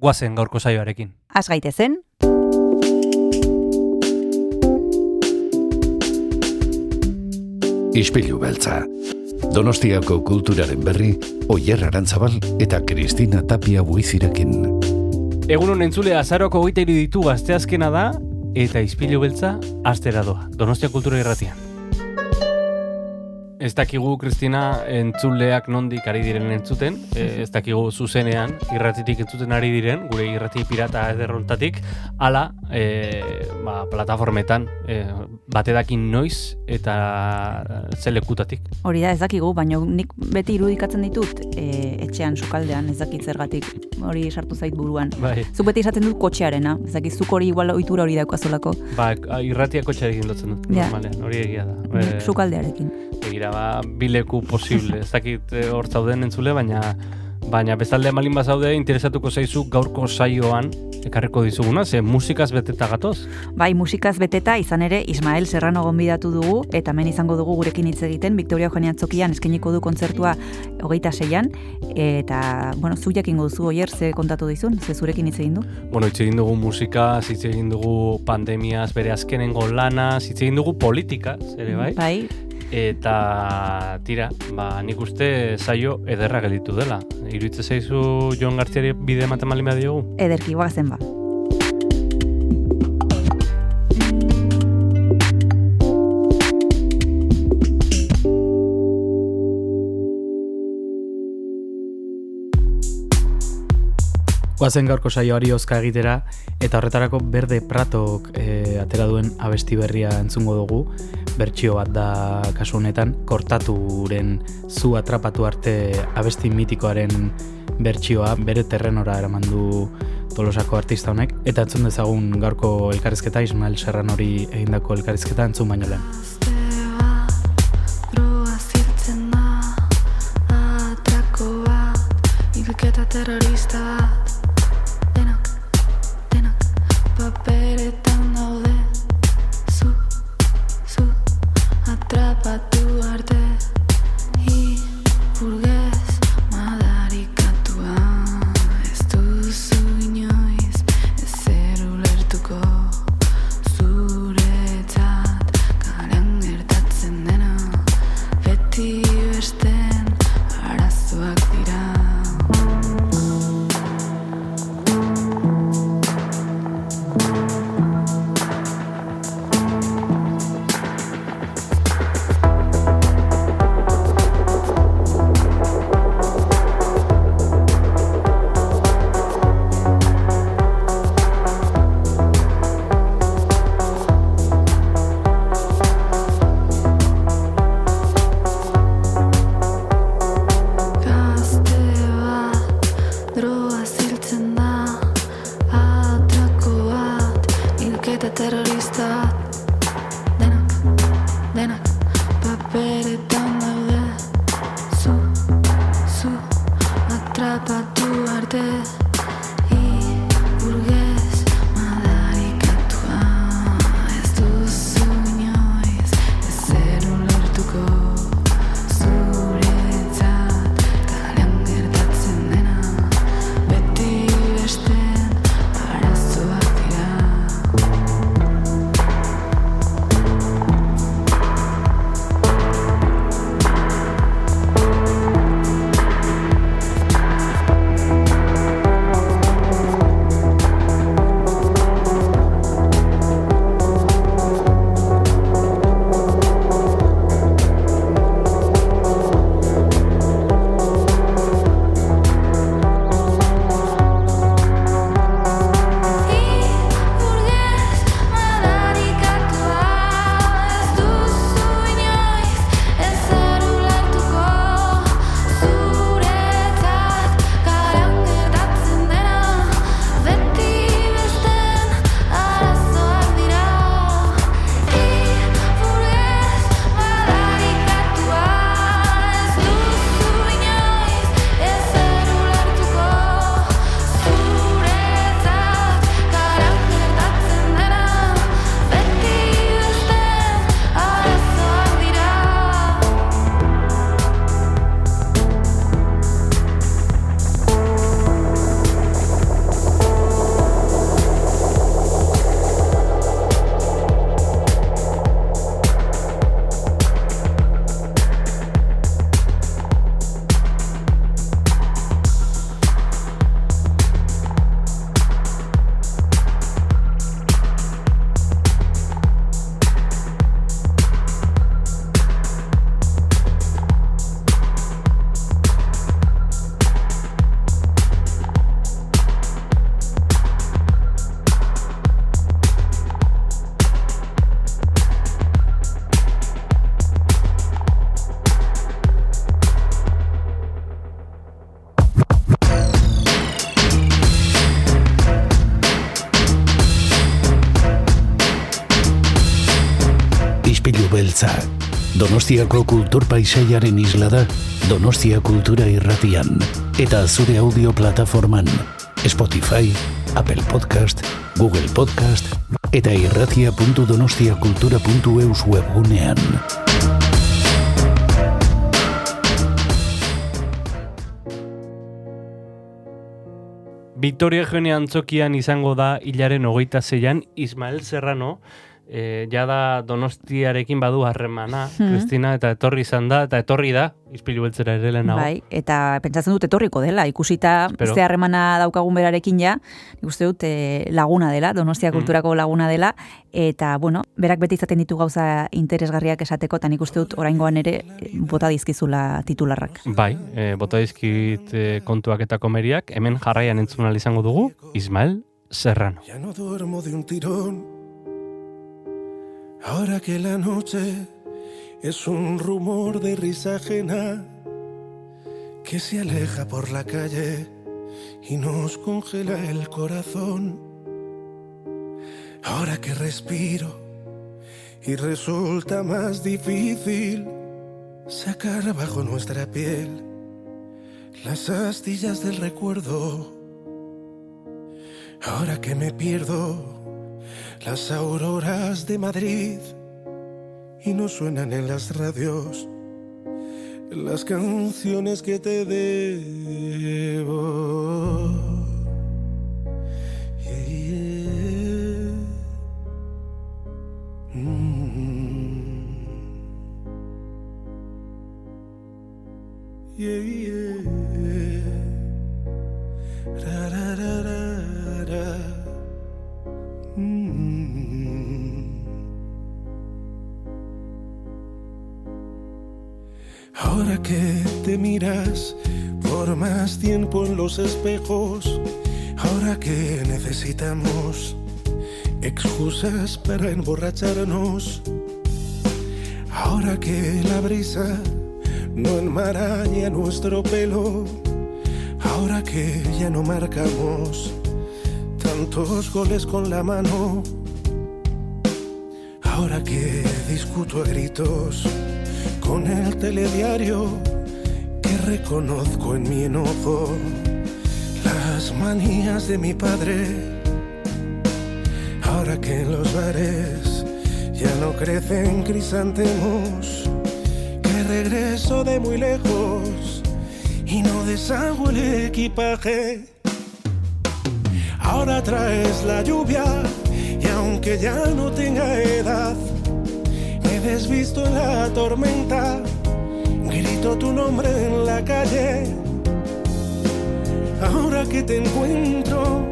guazen gaurko saioarekin. Az gaitezen, Ispilu beltza. Donostiako kulturaren berri, Oyer Arantzabal eta Kristina Tapia buizirekin. Egunon entzule azaroko goita ditu gazteazkena da, eta izpilu beltza astera doa. Donostia kultura irratian. Ez dakigu, Kristina, entzuleak nondik ari diren entzuten, e, ez dakigu zuzenean, irratitik entzuten ari diren, gure irrati pirata ederrontatik, ala, e, ba, plataformetan, e, batedakin noiz eta zelekutatik. hori da ez dakigu, baina nik beti irudikatzen ditut e, etxean sukaldean ez dakit zergatik hori sartu zait buruan. Bai, Zuk beti esaten dut kotxearena, ez dakit zuk hori igual ohitura hori daukazolako, ba, irratiako txarekin lotzen dut, normalean, hori egia da. E, sukaldearekin. Ba, bileku posible, ez dakit eh, hor zauden entzule, baina baina bezalde malin bazaude interesatuko zaizu gaurko saioan ekarriko dizuguna, ze musikaz beteta gatoz. Bai, musikaz beteta izan ere Ismael Serrano gonbidatu dugu eta hemen izango dugu gurekin hitz egiten Victoria Eugenia Tzokian eskainiko du kontzertua hogeita seian eta, bueno, zu jakingo duzu oier ze kontatu dizun, ze zurekin hitz egin du? Bueno, hitz egin dugu musikaz, hitz egin dugu pandemiaz, bere azkenengo lanaz, hitz egin dugu politikaz, ere bai? Bai, Eta tira, ba, nik uste saio ederra gelditu dela. Iruitze zaizu Jon Gartziari bide ematen malin diogu? ederki guazen ba. Guazen gaurko saioari ozka egitera, eta horretarako Berde Pratok e, atera duen abesti berria entzungo dugu, bertsio bat da kasu honetan, kortaturen zu atrapatu arte abesti mitikoaren bertsioa bere terrenora eraman du tolosako artista honek, eta entzun dezagun gaurko elkarrizketa Ismael Serranori egindako elkarrizketa entzun baino lehen. Terrorista terrorista. Denak, denak paperetan Donostiako kultur paisaiaren isla da, Donostia Kultura Irratian, eta zure audio plataforman, Spotify, Apple Podcast, Google Podcast, eta irratia.donostiakultura.eus webgunean. Victoria Eugenia Antzokian izango da hilaren hogeita zeian, Ismael Serrano, e, jada donostiarekin badu harremana, Hmm. Kristina, eta etorri izan da, eta etorri da, izpilu beltzera ere lehenago. Bai, eta pentsatzen dut etorriko dela, ikusita Espero. ze harremana daukagun berarekin ja, nik uste dut eh, laguna dela, Donostia Mm. kulturako laguna dela, eta, bueno, berak beti izaten ditu gauza interesgarriak esateko, eta nik uste dut oraingoan ere eh, bota dizkizula titularrak. Bai, e, bota dizkit e, kontuak eta komeriak, hemen jarraian entzun ahal izango dugu, Ismael Serrano. Ya no duermo de un tirón. Ahora que la noche es un rumor de risa ajena que se aleja por la calle y nos congela el corazón. Ahora que respiro y resulta más difícil sacar bajo nuestra piel las astillas del recuerdo. Ahora que me pierdo las auroras de Madrid y no suenan en las radios las canciones que te debo. Mm. Ahora que te miras por más tiempo en los espejos, ahora que necesitamos excusas para emborracharnos, ahora que la brisa no enmaraña nuestro pelo, ahora que ya no marcamos tantos goles con la mano. Ahora que discuto a gritos con el telediario que reconozco en mi enojo las manías de mi padre. Ahora que en los bares ya no crecen crisantemos, que regreso de muy lejos y no deshago el equipaje. Ahora traes la lluvia y aunque ya no tenga edad, desvisto la tormenta, grito tu nombre en la calle. Ahora que te encuentro,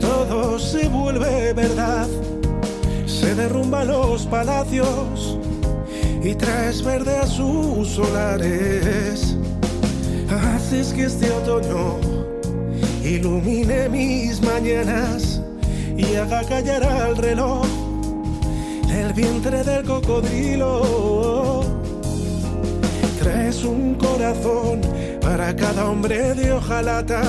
todo se vuelve verdad. Se derrumban los palacios y traes verde a sus solares. Haces que este otoño ilumine mis mañanas y haga callar al reloj del vientre del cocodrilo. Traes un corazón para cada hombre de hojalata.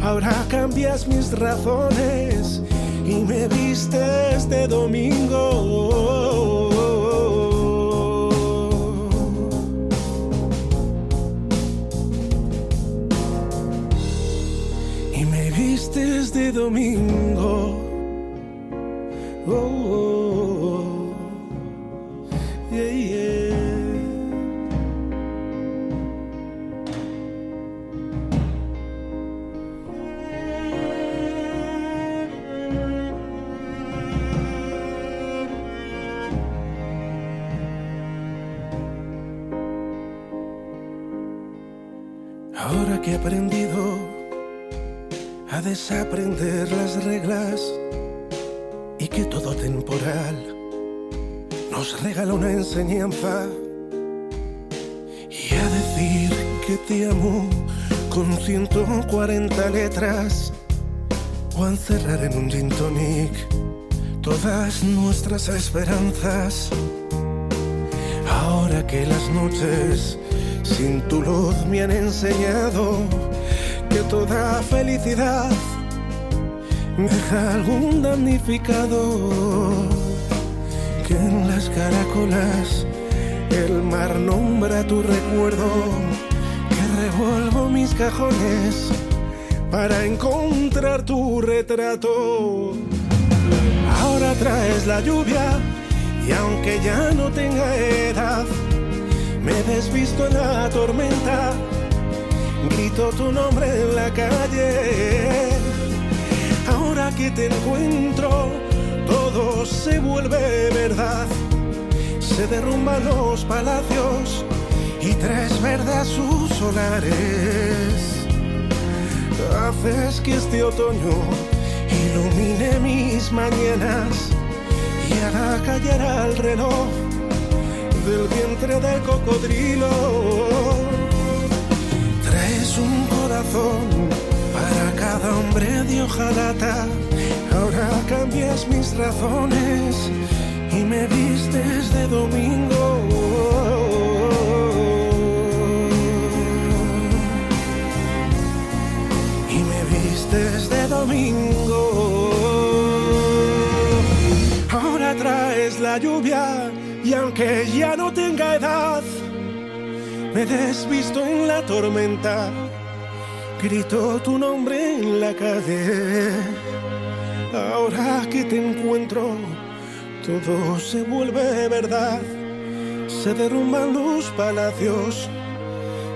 Ahora cambias mis razones y me vistes de domingo. y me vistes de domingo. Oh, oh, nos regala una enseñanza y a decir que te amo con 140 letras o a encerrar en un gin tonic todas nuestras esperanzas. Ahora que las noches sin tu luz me han enseñado que toda felicidad deja algún damnificado. Que en las caracolas el mar nombra tu recuerdo, que revuelvo mis cajones para encontrar tu retrato. Ahora traes la lluvia y aunque ya no tenga edad, me desvisto en la tormenta, grito tu nombre en la calle. Ahora que te encuentro, todo se vuelve verdad. Se derrumban los palacios y traes verdes sus solares. Haces que este otoño ilumine mis mañanas y haga callar al reloj del vientre del cocodrilo. Traes un corazón para cada hombre de hojalata. Ahora cambias mis razones y me vistes de domingo. Y me vistes de domingo. Ahora traes la lluvia y aunque ya no tenga edad, me desvisto en la tormenta, grito tu nombre en la calle. Ahora que te encuentro, todo se vuelve verdad, se derrumban los palacios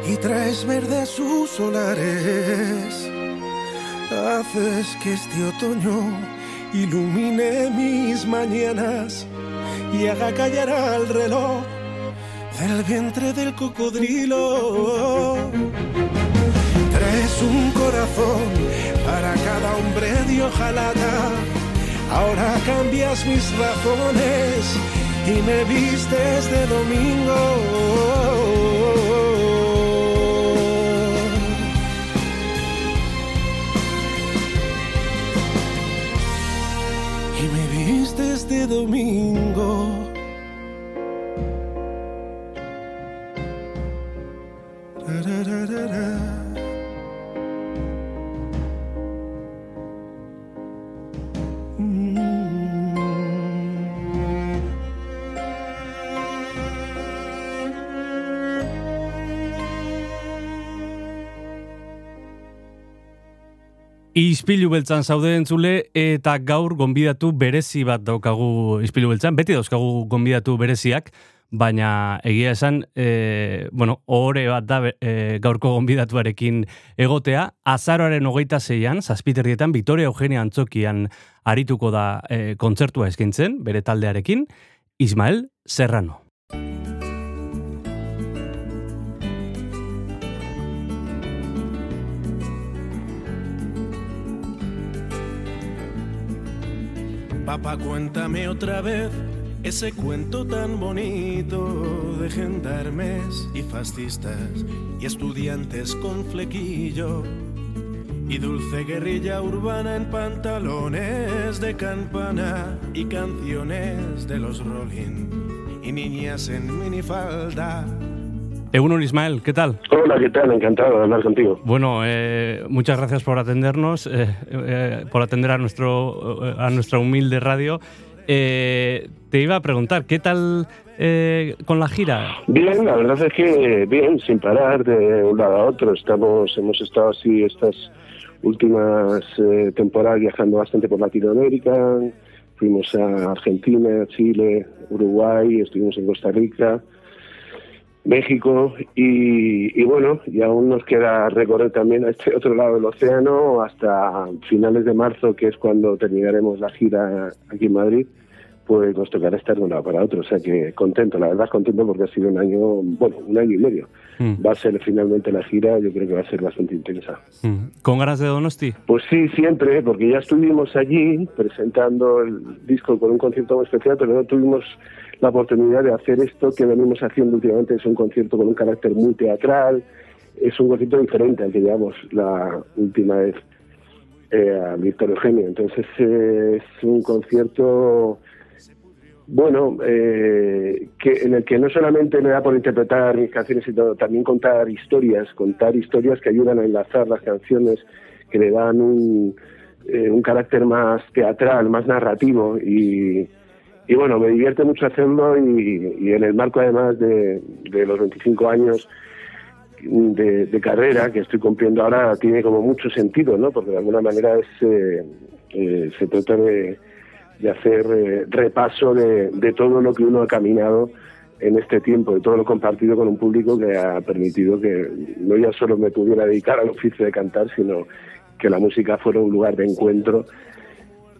y traes verdes sus solares. Haces que este otoño ilumine mis mañanas y haga callar al reloj del vientre del cocodrilo. Traes un corazón para cada hombre de hojalata. Ahora cambias mis razones y me vistes de domingo. Y me vistes de domingo. Ispilu beltzan zaude entzule eta gaur gonbidatu berezi bat daukagu ispilu beltzan. Beti dauzkagu gonbidatu bereziak, baina egia esan, e, bueno, ohore bat da e, gaurko gonbidatuarekin egotea. Azaroaren hogeita zeian, zazpiterrietan, Victoria Eugenia Antzokian arituko da e, kontzertua eskaintzen, bere taldearekin, Ismael Serrano. Papá, cuéntame otra vez ese cuento tan bonito de gendarmes y fascistas y estudiantes con flequillo y dulce guerrilla urbana en pantalones de campana y canciones de los Rolling y niñas en minifalda. Egunon Ismael, ¿qué tal? Hola, ¿qué tal? Encantado de hablar contigo. Bueno, eh, muchas gracias por atendernos, eh, eh, por atender a, nuestro, eh, a nuestra humilde radio. Eh, te iba a preguntar, ¿qué tal eh, con la gira? Bien, la verdad es que bien, sin parar de un lado a otro. Estamos, hemos estado así estas últimas temporadas viajando bastante por Latinoamérica. Fuimos a Argentina, Chile, Uruguay, estuvimos en Costa Rica, México y, y bueno, y aún nos queda recorrer también a este otro lado del océano hasta finales de marzo, que es cuando terminaremos la gira aquí en Madrid. Pues nos tocará estar de un lado para otro, o sea que contento, la verdad contento porque ha sido un año, bueno, un año y medio. Mm, Va a ser finalmente la gira, yo creo que va a ser bastante intensa. mm. ¿Con ganas de Donosti? Pues sí, siempre, porque ya estuvimos allí presentando el disco con un concierto muy especial, pero no tuvimos la oportunidad de hacer esto que venimos haciendo últimamente, es un concierto con un carácter muy teatral, es un concierto diferente al que llevamos la última vez eh, a Víctor Eugenio. Entonces es un concierto, bueno, eh, que en el que no solamente me da por interpretar mis canciones, sino también contar historias, contar historias que ayudan a enlazar las canciones, que le dan un, eh, un carácter más teatral, más narrativo y, y bueno, me divierte mucho hacerlo y, y en el marco además de, los 25 años de, de carrera que estoy cumpliendo ahora tiene como mucho sentido, ¿no? Porque de alguna manera es, eh, eh, se trata de, de hacer eh, repaso de, de todo lo que uno ha caminado en este tiempo, de todo lo compartido con un público que ha permitido que no ya solo me pudiera dedicar al oficio de cantar, sino que la música fuera un lugar de encuentro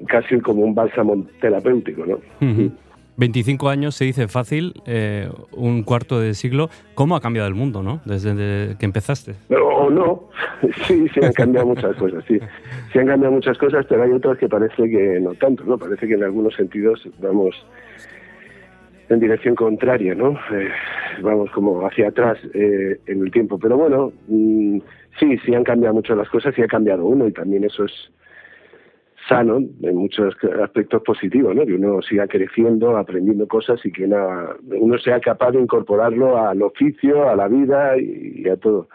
casi como un bálsamo terapéutico, ¿no? Ujú. 25 años se dice fácil, eh, un cuarto de siglo. ¿Cómo ha cambiado el mundo, no? Desde de- que empezaste. O no, sí, sí han cambiado muchas cosas, sí. Sí han cambiado muchas cosas, pero hay otras que parece que no tanto, ¿no? Parece que en algunos sentidos vamos en dirección contraria, ¿no? Eh, vamos como hacia atrás eh, en el tiempo. Pero bueno, mm, sí, sí han cambiado mucho las cosas y ha cambiado uno y también eso es sano en muchos aspectos positivos, ¿no? Que uno siga creciendo, aprendiendo cosas y que una- uno sea capaz de incorporarlo al oficio, a la vida y, a todo.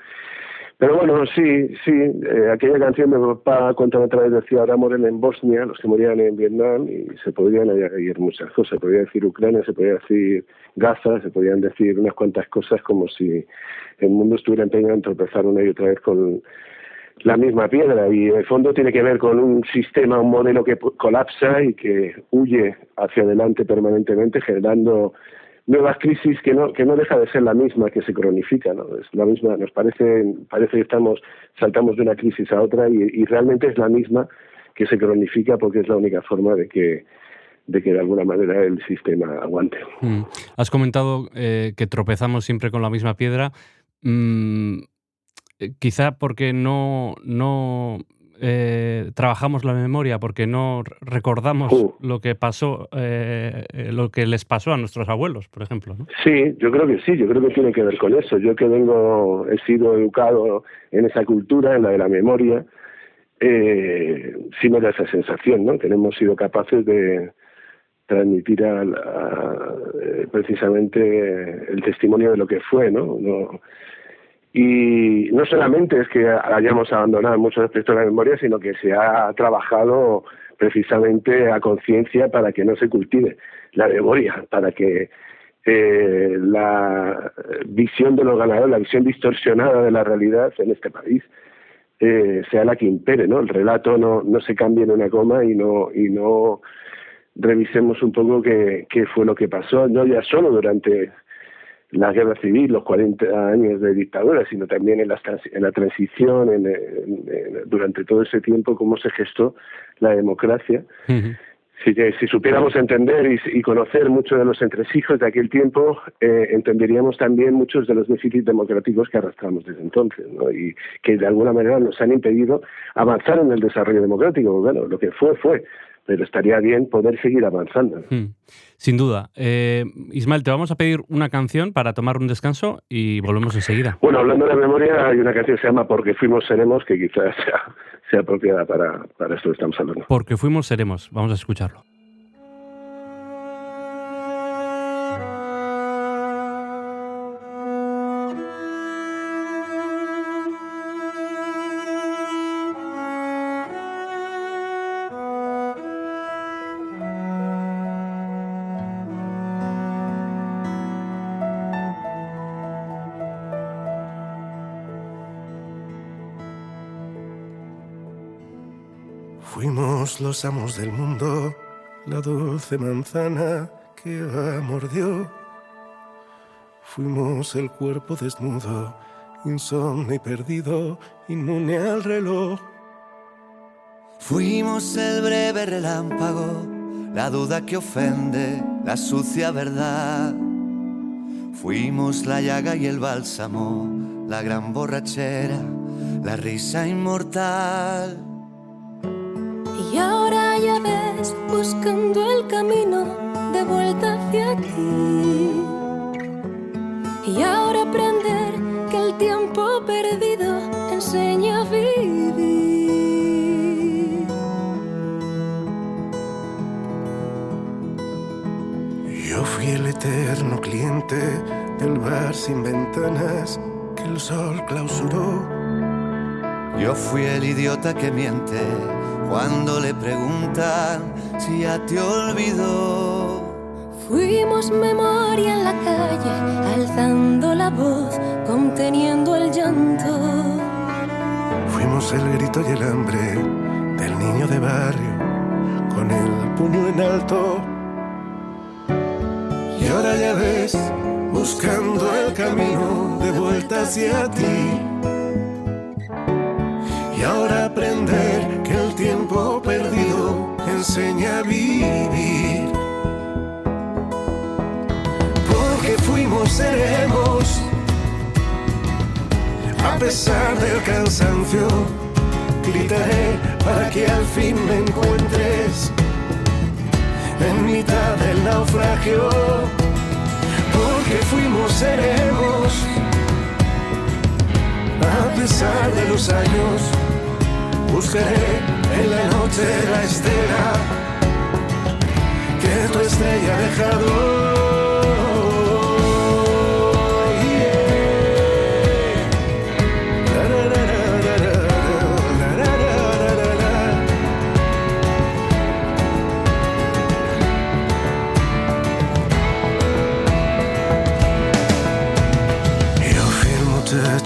Pero bueno, sí, sí, eh, aquella canción de papá cuenta otra vez decía ahora moren en Bosnia, los que morían en Vietnam, y se podrían añadir muchas cosas. Se podría decir Ucrania, se podría decir Gaza, se podrían decir unas cuantas cosas como si el mundo estuviera empeñado en tropezar una y otra vez con la misma piedra. Y el fondo tiene que ver con un sistema, un modelo que colapsa y que huye hacia adelante permanentemente, generando nuevas crisis que no que no deja de ser la misma que se cronifica no es la misma nos parece parece que estamos saltamos de una crisis a otra y, y realmente es la misma que se cronifica porque es la única forma de que de que de alguna manera el sistema aguante Mm. Has comentado eh, que tropezamos siempre con la misma piedra. Mm, quizá porque no, no eh, trabajamos la memoria, porque no recordamos Uh. lo que pasó, eh, eh, lo que les pasó a nuestros abuelos, por ejemplo. ¿no? Sí, yo creo que sí, yo creo que tiene que ver con eso. Yo que vengo, he sido educado en esa cultura, en la de la memoria, eh, sí me da esa sensación, ¿no? Que no hemos sido capaces de transmitir a, a, eh, precisamente el testimonio de lo que fue, ¿no? No- Y no solamente es que hayamos abandonado muchos aspectos de la memoria, sino que se ha trabajado precisamente a conciencia para que no se cultive la memoria, para que eh, la visión de los ganadores, la visión distorsionada de la realidad en este país eh, sea la que impere, ¿no? El relato no, no se cambie en una coma y no y no revisemos un poco qué, qué fue lo que pasó, no ya solo durante la guerra civil, los 40 años de dictadura, sino también en la, en la transición, en, en- en- durante todo ese tiempo, cómo se gestó la democracia. Si, que- si supiéramos entender y, y conocer muchos de los entresijos de aquel tiempo, eh, entenderíamos también muchos de los déficits democráticos que arrastramos desde entonces, ¿no? y que de alguna manera nos han impedido avanzar en el desarrollo democrático. Bueno, lo que fue, fue, pero estaría bien poder seguir avanzando. Mm. Sin duda. Eh, Ismael, te vamos a pedir una canción para tomar un descanso y volvemos enseguida. Bueno, hablando de la memoria, hay una canción que se llama Porque fuimos seremos, que quizás sea, sea apropiada para, para esto que estamos hablando. Porque fuimos, seremos. Vamos a escucharlo. Los del mundo, la dulce manzana que Eva mordió. Fuimos el cuerpo desnudo, insomne y perdido, inmune al reloj. Fuimos el breve relámpago, la duda que ofende, la sucia verdad. Fuimos la llaga y el bálsamo, la gran borrachera, la risa inmortal. Ves, buscando el camino de vuelta hacia aquí. Y ahora aprender que el tiempo perdido enseña a vivir. Yo fui el eterno cliente del bar sin ventanas que el sol clausuró. Yo fui el idiota que miente cuando le preguntan si ya te olvidó. Fuimos memoria en la calle, alzando la voz, conteniendo el llanto. Fuimos el grito y el hambre del niño de barrio, con el puño en alto. Y ahora ya ves, buscando el camino de vuelta hacia ti. Enseña a vivir. Porque fuimos, seremos, a pesar del cansancio, gritaré para que al fin me encuentres en mitad del naufragio. Porque fuimos, seremos, a pesar de los años, buscaré en la noche la estela que tu estrella ha dejado.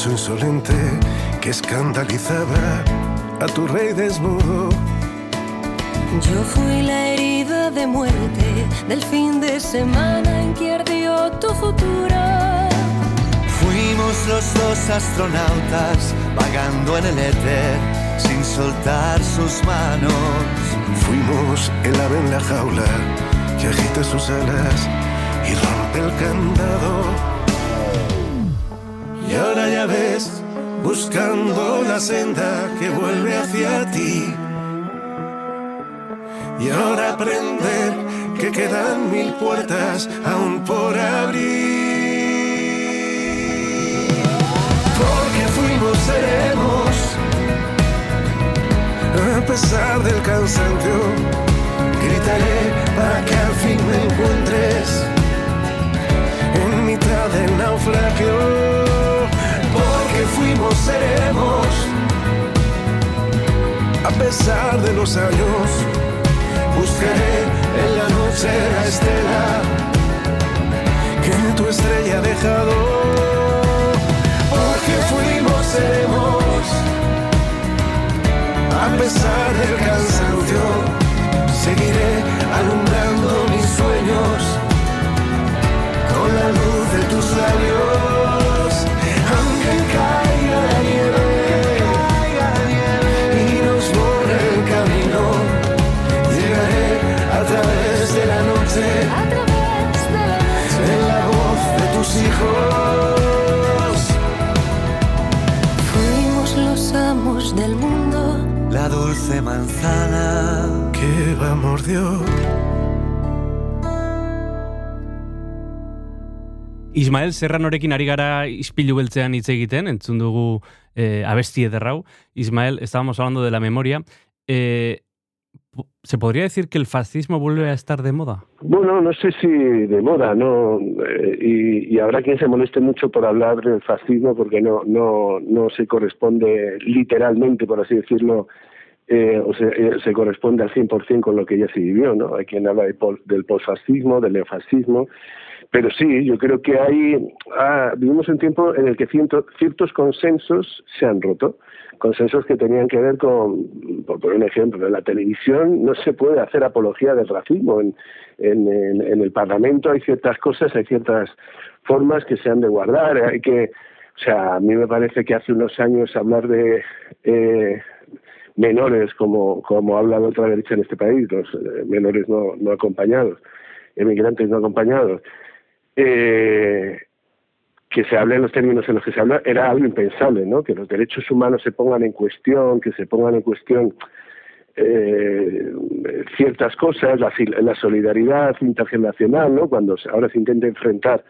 Insolente que escandalizaba a tu rey desnudo. Yo fui la herida de muerte del fin de semana en que ardió tu futuro. Fuimos los dos astronautas vagando en el éter sin soltar sus manos. Fuimos el ave en la jaula que agita sus alas y rompe el candado. Y ahora ya ves, buscando la senda que vuelve hacia ti. Y ahora aprender que quedan mil puertas aún por abrir. Porque fuimos, seremos, a pesar del cansancio. Gritaré para que al fin me encuentres en mitad del naufragio. Fuimos, seremos, a pesar de los años. Buscaré en la noche la estela que tu estrella ha dejado. Porque fuimos, seremos, a pesar del cansancio. Seguiré alumbrando mis sueños con la luz de tus labios. Dulce manzana. Que va mordió. Ismael Serranorekin ari gara ispilu beltzean hitz egiten, entzun dugu eh, abesti ederrau. Ismael, estábamos hablando de la memoria. Eh, ¿Se podría decir que el fascismo vuelve a estar de moda? Bueno, no sé si de moda, ¿no? Eh, y, y habrá quien se moleste mucho por hablar del fascismo porque no, no, no se corresponde literalmente, por así decirlo, eh, o se, eh, se corresponde al 100% con lo que ya se vivió, ¿no? Hay quien habla de pol- del posfascismo, del neofascismo, pero sí, yo creo que hay, ah, vivimos un tiempo en el que ciertos consensos se han roto, consensos que tenían que ver con, por poner un ejemplo, en la televisión no se puede hacer apología del racismo, en- en el Parlamento hay ciertas cosas, hay ciertas formas que se han de guardar, hay que, o sea, a mí me parece que hace unos años hablar de eh, menores, como, como habla la otra derecha en este país, los eh, menores no, no acompañados, emigrantes no acompañados, eh, que se hable en los términos en los que se habla era algo impensable, ¿no? Que los derechos humanos se pongan en cuestión, que se pongan en cuestión eh, ciertas cosas, la, la solidaridad intergeneracional, ¿no? Cuando ahora se intenta enfrentar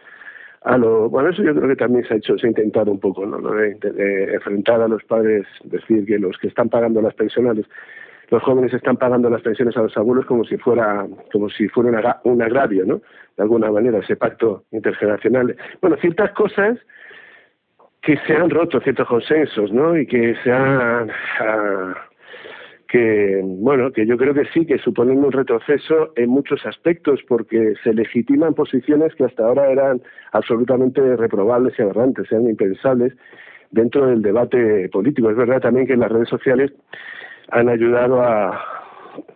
a lo bueno eso yo creo que también se ha hecho se ha intentado un poco no Lo de, enfrentar a los padres decir que los que están pagando las pensiones los jóvenes están pagando las pensiones a los abuelos como si fuera como si fuera un agravio no de alguna manera ese pacto intergeneracional. Bueno ciertas cosas que se han roto ciertos consensos no y que se han ah, que bueno que yo creo que sí que suponen un retroceso en muchos aspectos porque se legitiman posiciones que hasta ahora eran absolutamente reprobables y aberrantes eran impensables dentro del debate político. Es verdad también que las redes sociales han ayudado a,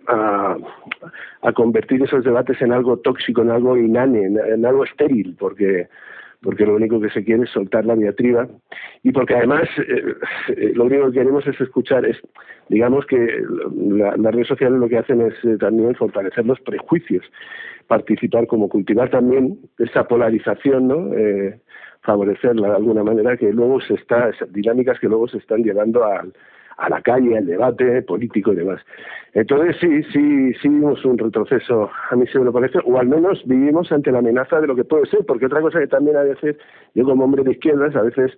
a, convertir esos debates en algo tóxico en algo inane en algo estéril porque porque lo único que se quiere es soltar la diatriba y porque además eh, eh, lo único que queremos es escuchar, es digamos que la, las redes sociales lo que hacen es eh, también fortalecer los prejuicios, participar como cultivar también esa polarización, ¿no? Eh, favorecerla de alguna manera que luego se está, esas dinámicas que luego se están llevando al, a la calle, al debate político y demás. Entonces sí, sí, sí vimos un retroceso, a mí se me lo parece, o al menos vivimos ante la amenaza de lo que puede ser, porque otra cosa que también a veces, yo como hombre de izquierdas, a veces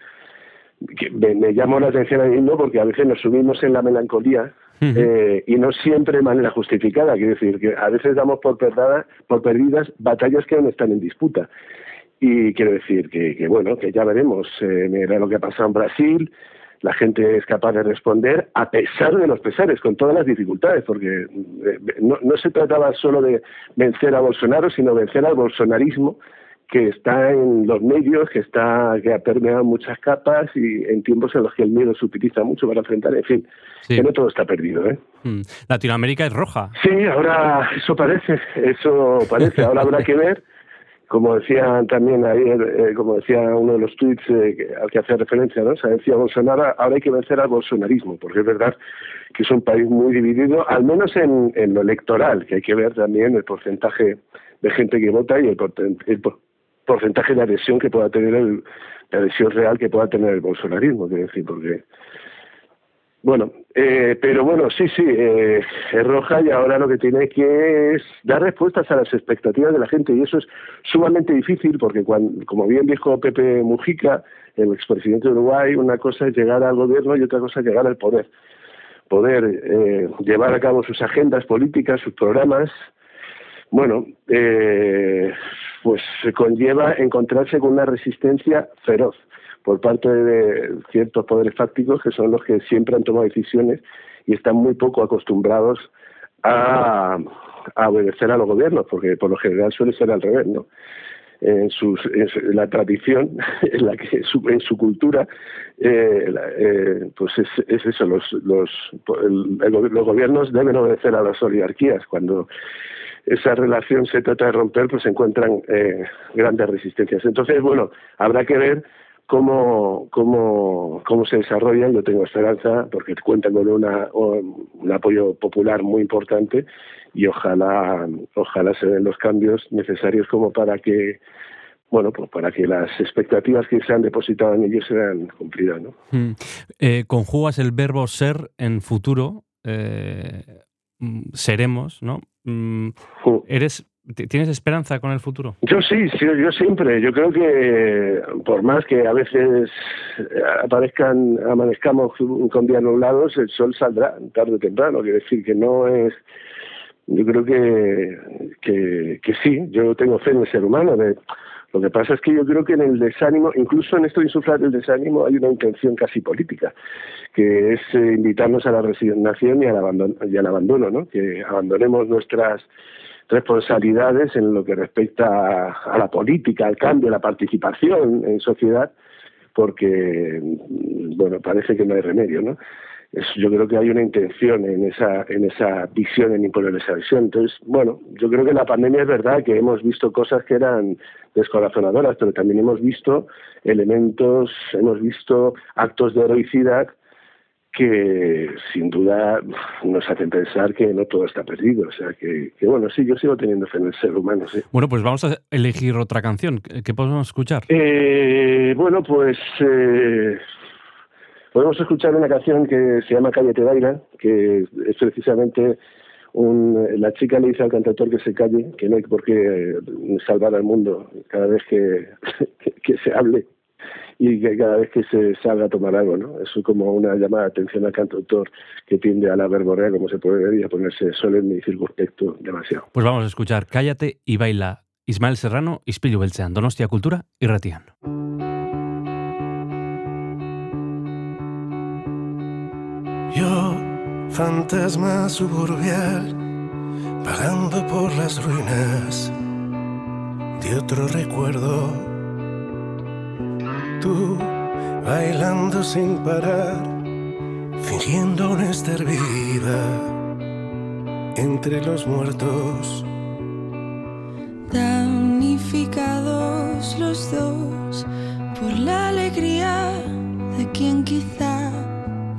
que me, me llamo la atención a mí mismo porque a veces nos subimos en la melancolía eh, y no siempre de manera justificada, quiero decir que a veces damos por, perdada, por perdidas batallas que aún están en disputa. Y quiero decir que, que bueno, que ya veremos, eh, mira lo que ha pasado en Brasil, la gente es capaz de responder a pesar de los pesares, con todas las dificultades, porque eh, no, no se trataba solo de vencer a Bolsonaro, sino vencer al bolsonarismo que está en los medios, que está que ha permeado muchas capas y en tiempos en los que el miedo se utiliza mucho para enfrentar, en fin, Sí. que no todo está perdido, ¿eh? Mm. Latinoamérica es roja. Sí, ahora eso parece, eso parece, ahora habrá que ver, como decía también ayer, eh, como decía uno de los tweets eh, al que hacía referencia, ¿no? O decía Bolsonaro, ahora hay que vencer al bolsonarismo, porque es verdad que es un país muy dividido, al menos en, lo electoral, que hay que ver también el porcentaje de gente que vota y el, el por- porcentaje de adhesión que pueda tener el, de adhesión real que pueda tener el bolsonarismo, quiero decir, porque bueno, eh, pero bueno, sí, sí, eh, es roja y ahora lo que tiene que es dar respuestas a las expectativas de la gente y eso es sumamente difícil porque, como bien dijo Pepe Mujica, el expresidente de Uruguay, una cosa es llegar al gobierno y otra cosa es llegar al poder. Poder eh, llevar a cabo sus agendas políticas, sus programas, bueno, eh, pues conlleva encontrarse con una resistencia feroz por parte de ciertos poderes fácticos que son los que siempre han tomado decisiones y están muy poco acostumbrados a, a obedecer a los gobiernos, porque por lo general suele ser al revés, ¿no? En, sus, en la tradición, en la que en su cultura, eh, eh, pues es, es eso, los, los, el- el los gobiernos deben obedecer a las oligarquías. Cuando esa relación se trata de romper, pues se encuentran eh, grandes resistencias. Entonces, bueno, habrá que ver cómo, cómo, cómo se desarrollan. Yo tengo esperanza porque cuentan con una, un apoyo popular muy importante y ojalá, ojalá se den los cambios necesarios como para que bueno, pues para que las expectativas que se han depositado en ellos sean cumplidas, ¿no? Mm. Eh, conjugas el verbo ser en futuro, eh, mm, seremos, ¿no? Mm, ¿Eres, ¿Tienes esperanza con el futuro? Yo sí, sí, yo siempre. Yo creo que por más que a veces eh, aparezcan, amanezcamos con días nublados, el sol saldrá tarde o temprano. Quiero decir que no es. Yo creo que, que, que sí, yo tengo fe en el ser humano. lo que pasa es que yo creo que en el desánimo, incluso en esto de insuflar el desánimo, hay una intención casi política, que es eh, invitarnos a la resignación y al abandono, y al abandono ¿no? que abandonemos nuestras responsabilidades en lo que respecta a, la política, al cambio, a la participación en sociedad, porque, bueno, parece que no hay remedio, ¿no? Yo creo que hay una intención en esa, en esa visión, en imponer esa visión. Entonces, bueno, yo creo que la pandemia es verdad que hemos visto cosas que eran descorazonadoras, pero también hemos visto elementos, hemos visto actos de heroicidad que sin duda nos hacen pensar que no todo está perdido. O sea, que, que bueno, sí, yo sigo teniendo fe en el ser humano, sí. Bueno, pues vamos a elegir otra canción. ¿Qué podemos escuchar? Eh, bueno, pues eh, podemos escuchar una canción que se llama Calle te baila, que es precisamente un, la chica le dice al cantautor que se calle, que no hay por qué salvar al mundo cada vez que, que, que se hable y que cada vez que se salga a tomar algo, ¿no? Es como una llamada de atención al cantautor que tiende a la verborrea, como se puede ver, y a ponerse solemne y circunspecto demasiado. Pues vamos a escuchar Cállate y baila Ismael Serrano, Ispilu Beltzean, Donostia Cultura y Ratian. Yo fantasma suburbial, vagando por las ruinas de otro recuerdo. Bailando sin parar, fingiendo no estar viva entre los muertos. Damnificados los dos por la alegría de quien quizá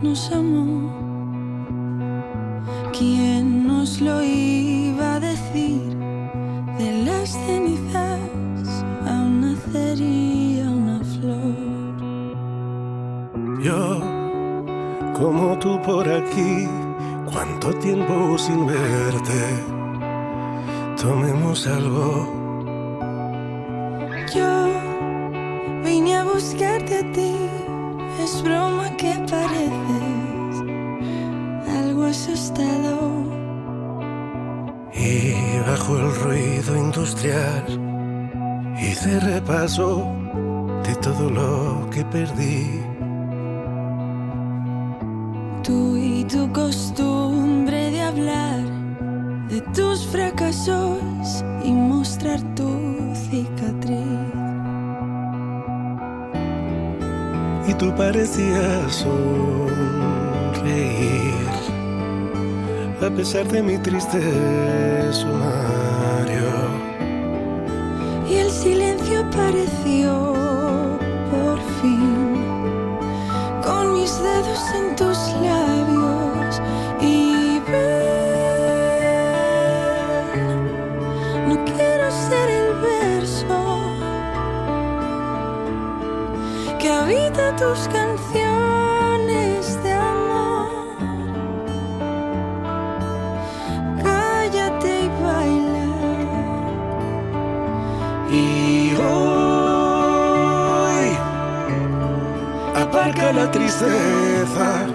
nos amó. ¿Quién nos lo iba a decir? De las cenizas Yo, como tú por aquí, cuánto tiempo sin verte. Tomemos algo. Yo vine a buscarte a ti, es broma que pareces algo asustado. Y bajo el ruido industrial hice repaso de todo lo que perdí. Tú y tu costumbre de hablar de tus fracasos y mostrar tu cicatriz. Y tú parecías sonreír a pesar de mi triste sumario. Y el silencio apareció por fin mis dedos en tus labios y ven, no quiero ser el verso que habita tus canciones aparca la tristeza.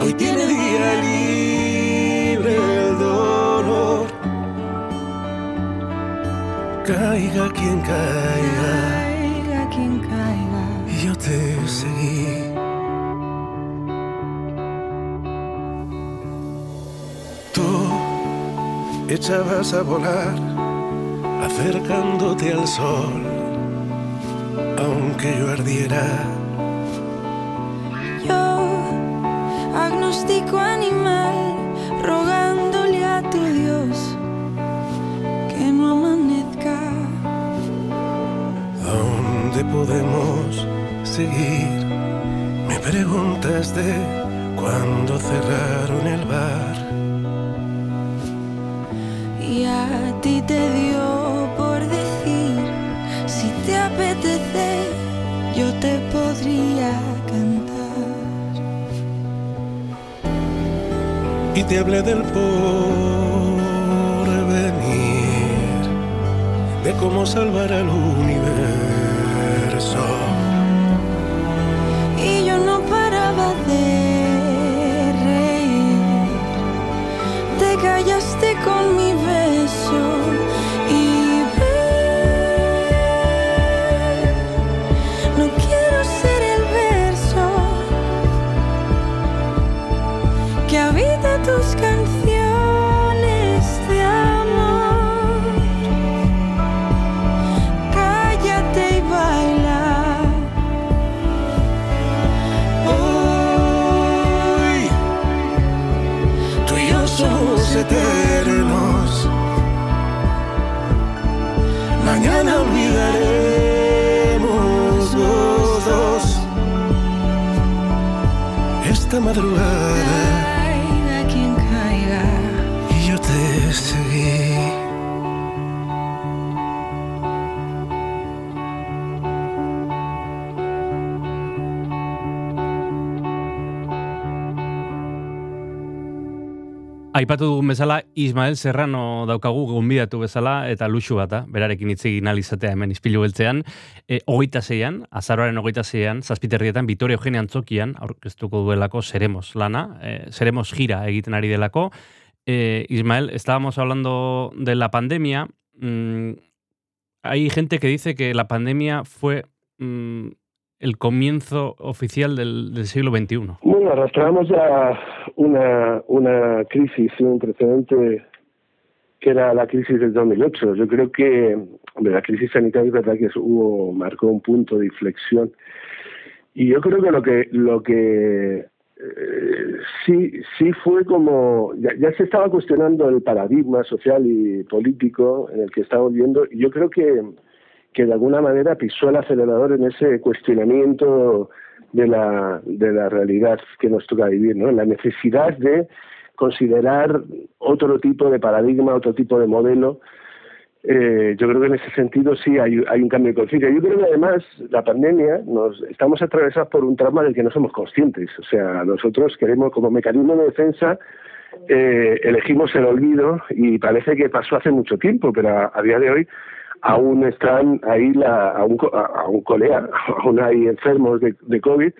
Hoy tiene día libre el dolor. Caiga quien caiga, Caiga quien caiga. y yo te seguí. Tú echabas a volar, acercándote al sol, aunque yo ardiera. Yo, agnóstico animal, rogándole a tu Dios que no amanezca. ¿Dónde podemos seguir? Me preguntaste cuando cerraron el bar. Y a ti te dio por decir, si te apetece, podría cantar. Y te hablé del porvenir, de cómo salvar al universo. Y yo no paraba de reír. Te callaste con mi esta madrugada Aipatu dugun bezala, Ismael Serrano daukagu gonbidatu bezala, eta luxu bat da, berarekin hitz egin ahal izatea hemen izpilu beltzean. E, hogeita zeian, azaroaren hogeita zeian, zazpiterrietan, Vitoria Eugenia Antzokian, aurkeztuko duelako Seremos lana, e, Seremos gira egiten ari delako. E, Ismael, estábamos hablando de la pandemia. Mm, hay gente que dice que la pandemia fue mm, el comienzo oficial del, del siglo XXI. Bueno, arrastramos ya una, crisis, un precedente que era la crisis del 2008. Yo creo que la crisis sanitaria es verdad que hubo marcó un punto de inflexión y yo creo que lo que lo que eh, sí sí fue como ya, ya, se estaba cuestionando el paradigma social y político en el que estamos viviendo y yo creo que que de alguna manera pisó el acelerador en ese cuestionamiento de la, de la realidad que nos toca vivir, ¿no? la necesidad de considerar otro tipo de paradigma, otro tipo de modelo. Eh, yo creo que en ese sentido sí hay, hay un cambio de conciencia. Yo creo que además la pandemia nos estamos atravesados por un trauma del que no somos conscientes. O sea, nosotros queremos como mecanismo de defensa eh, elegimos el olvido y parece que pasó hace mucho tiempo, pero a, a día de hoy aún están ahí la, aún, aún colea, aún hay enfermos de, de COVID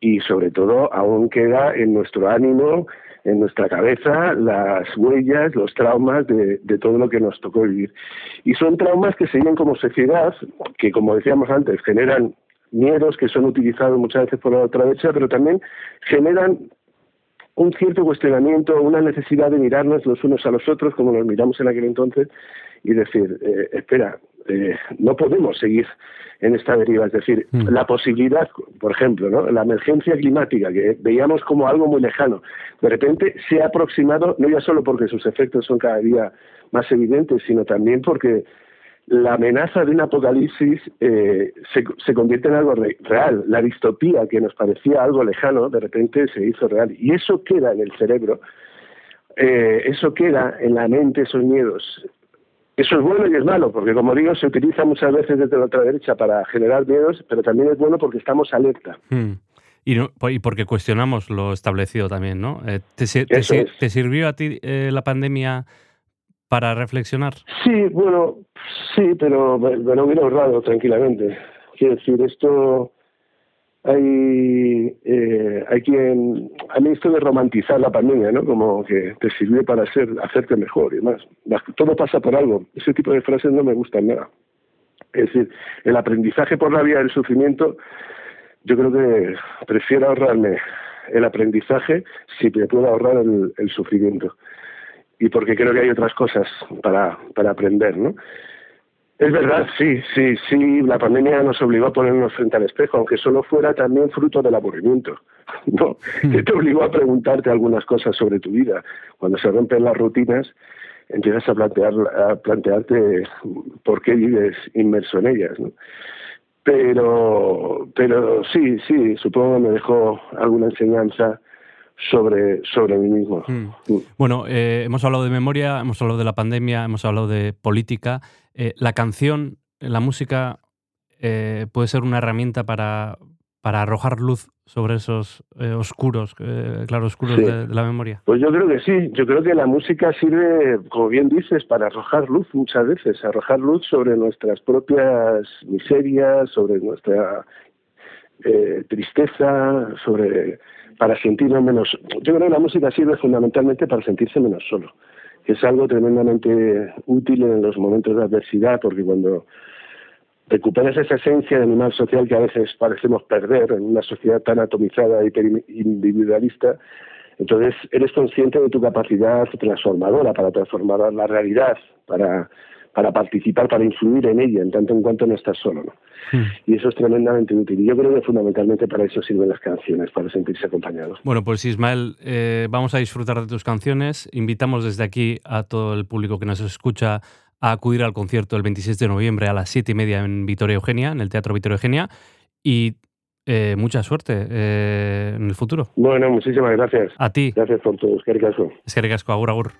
y sobre todo aún queda en nuestro ánimo, en nuestra cabeza, las huellas, los traumas de, de, todo lo que nos tocó vivir. Y son traumas que se viven como sociedad, que como decíamos antes, generan miedos que son utilizados muchas veces por la otra derecha, pero también generan un cierto cuestionamiento, una necesidad de mirarnos los unos a los otros, como nos miramos en aquel entonces, y decir, eh, espera, eh, no podemos seguir en esta deriva. Es decir, mm. la posibilidad, por ejemplo, ¿no? la emergencia climática, que veíamos como algo muy lejano, de repente se ha aproximado, no ya solo porque sus efectos son cada día más evidentes, sino también porque la amenaza de un apocalipsis eh, se, se, convierte en algo re, real. La distopía que nos parecía algo lejano, de repente se hizo real. Y eso queda en el cerebro, eh, eso queda en la mente, esos miedos. Eso es bueno y es malo, porque como digo, se utiliza muchas veces desde la otra derecha para generar miedos, pero también es bueno porque estamos alerta. Hmm. Y, no, y, porque cuestionamos lo establecido también, ¿no? Eh, ¿te, te, te, ¿te, sirvió a ti eh, la pandemia para reflexionar? Sí, bueno, sí, pero me, lo hubiera ahorrado tranquilamente. Quiero decir, esto hay, eh, hay quien, a mí esto de romantizar la pandemia, ¿no? Como que te sirvió para ser, hacerte mejor y demás. Todo pasa por algo. Ese tipo de frases no me gustan nada. Es decir, el aprendizaje por la vía del sufrimiento, yo creo que prefiero ahorrarme el aprendizaje si me puedo ahorrar el, el sufrimiento. Y porque creo que hay otras cosas para, para aprender, ¿no? Es verdad, sí, sí, sí, la pandemia nos obligó a ponernos frente al espejo, aunque solo fuera también fruto del aburrimiento, ¿no? Que te obligó a preguntarte algunas cosas sobre tu vida. Cuando se rompen las rutinas, empiezas a, plantear, a plantearte por qué vives inmerso en ellas, ¿no? Pero, pero sí, sí, supongo que me dejó alguna enseñanza sobre, sobre mí mismo. Mm. Bueno, eh, hemos hablado de memoria, hemos hablado de la pandemia, hemos hablado de política. Eh, la canción, la música, eh, puede ser una herramienta para, para arrojar luz sobre esos eh, oscuros, eh, claro, oscuros sí. de, de, la memoria. Pues yo creo que sí, yo creo que la música sirve, como bien dices, para arrojar luz muchas veces, arrojar luz sobre nuestras propias miserias, sobre nuestra eh, tristeza, sobre para sentirnos menos. Yo creo que la música sirve fundamentalmente para sentirse menos solo, que es algo tremendamente útil en los momentos de adversidad, porque cuando recuperas esa esencia de animal social que a veces parecemos perder en una sociedad tan atomizada y individualista, entonces eres consciente de tu capacidad transformadora para transformar la realidad, para para participar, para influir en ella, en tanto en cuanto no estás solo. ¿no? Mm. Y eso es tremendamente útil. Y yo creo que fundamentalmente para eso sirven las canciones, para sentirse acompañados. Bueno, pues Ismael, eh, vamos a disfrutar de tus canciones. Invitamos desde aquí a todo el público que nos escucha a acudir al concierto el 26 de noviembre a las 7 y media en Vitoria Eugenia, en el Teatro Vitoria Eugenia. Y eh, mucha suerte eh, en el futuro. Bueno, muchísimas gracias. A ti. Gracias por todo. Es que ricasco. Es que ricasco. Agur, agur.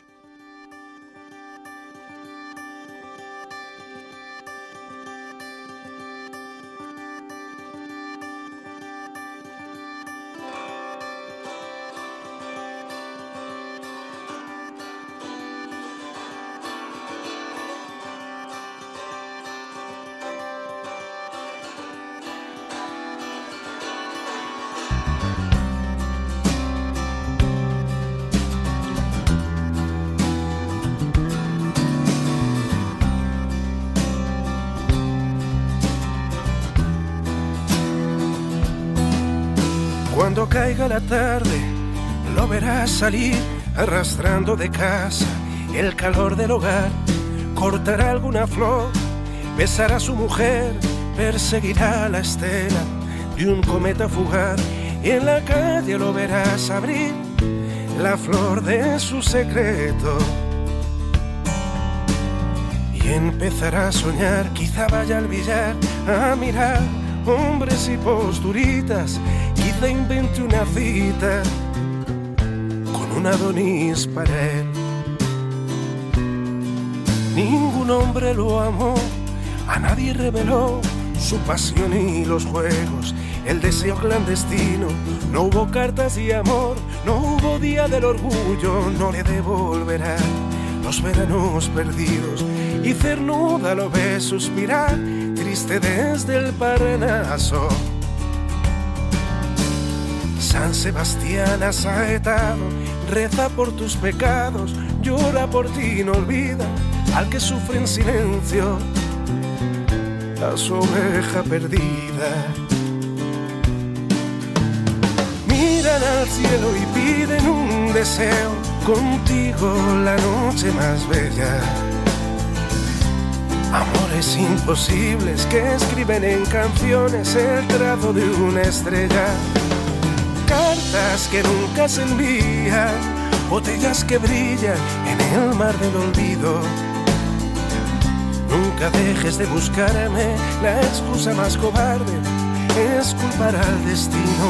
Arrastrando de casa el calor del hogar. Cortará alguna flor, besará a su mujer, perseguirá la estela de un cometa fugaz y en la calle lo verás abrir la flor de su secreto. Y empezará a soñar, quizá vaya al billar a mirar hombres y posturitas, quizá invente una cita un Adonis para él. Ningún hombre lo amó, a nadie reveló su pasión y los juegos, el deseo clandestino. No hubo cartas y amor, no hubo día del orgullo, no le devolverá los veranos perdidos. Y Cernuda lo ve suspirar, triste desde el Parnaso. San Sebastián asaetado, reza por tus pecados, llora por ti, no olvida al que sufre en silencio a su oveja perdida. Miran al cielo y piden un deseo, contigo la noche más bella. Amores imposibles que escriben en canciones el trazo de una estrella. Cartas que nunca se envían, botellas que brillan en el mar del olvido Nunca dejes de buscarme, la excusa más cobarde es culpar al destino.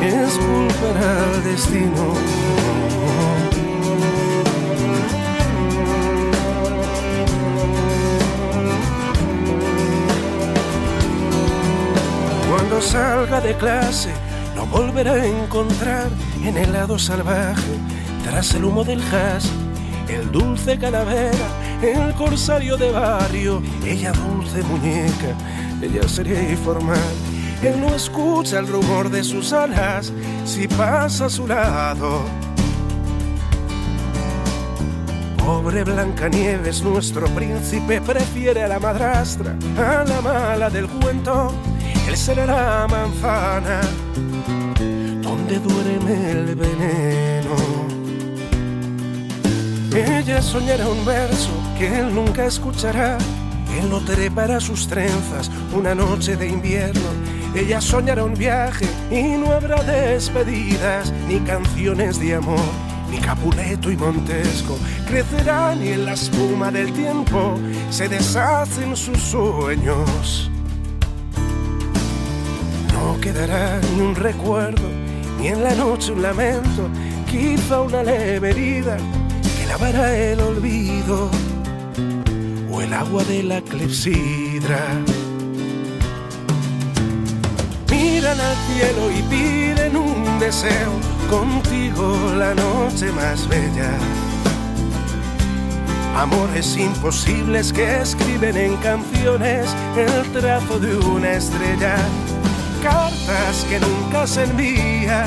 Es culpar al destino. Cuando salga de clase, no volverá a encontrar en el lado salvaje, tras el humo del jazz el dulce calavera, el corsario de barrio, ella dulce muñeca, ella sería informal. Él no escucha el rumor de sus alas si pasa a su lado. Pobre Blancanieves, nuestro príncipe prefiere a la madrastra, a la mala del cuento. Será la manzana donde duerme el veneno. Ella soñará un verso que él nunca escuchará. Él no trepará sus trenzas una noche de invierno. Ella soñará un viaje y no habrá despedidas, ni canciones de amor, ni Capuleto y Montesco. Crecerán y en la espuma del tiempo se deshacen sus sueños. Quedará ni un recuerdo, ni en la noche un lamento, quizá una leve herida lavará el olvido o el agua de la clepsidra. Miran al cielo y piden un deseo, contigo la noche más bella. Amores imposibles que escriben en canciones el trazo de una estrella. Cartas que nunca se envían,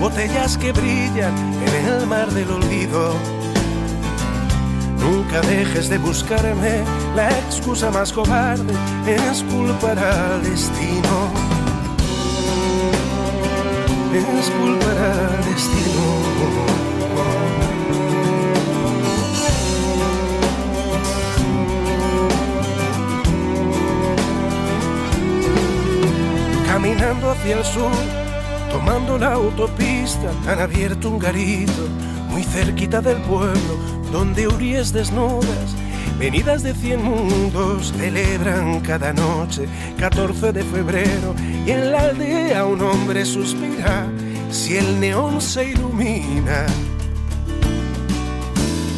botellas que brillan en el mar del olvido Nunca dejes de buscarme, la excusa más cobarde es culpar al destino. Es culpar al destino. Hacia el sur, tomando la autopista, han abierto un garito muy cerquita del pueblo donde uríes desnudas, venidas de cien mundos, celebran cada noche 14 de febrero y en la aldea un hombre suspira si el neón se ilumina.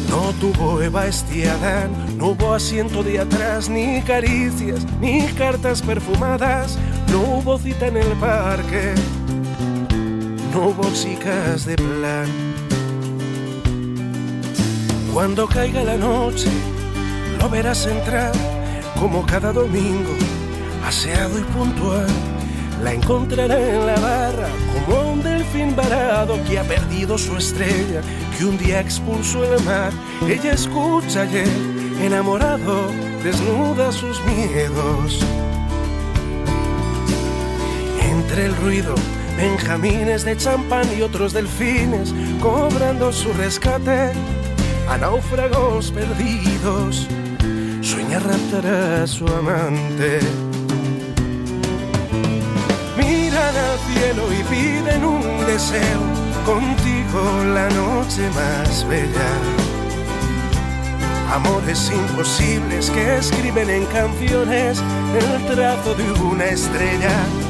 No tuvo Eva Estiadán, no hubo asiento de atrás, ni caricias, ni cartas perfumadas, no hubo cita en el parque, no hubo chicas de plan. Cuando caiga la noche, lo verás entrar como cada domingo, aseado y puntual. La encontrará en la barra como un delfín varado que ha perdido su estrella, que un día expulsó el mar. Ella escucha él, enamorado, desnuda sus miedos. Entre el ruido, benjamines de champán y otros delfines cobrando su rescate a náufragos perdidos. Sueña raptar a su amante. Miran al cielo y piden un deseo, contigo la noche más bella. Amores imposibles que escriben en canciones el trazo de una estrella.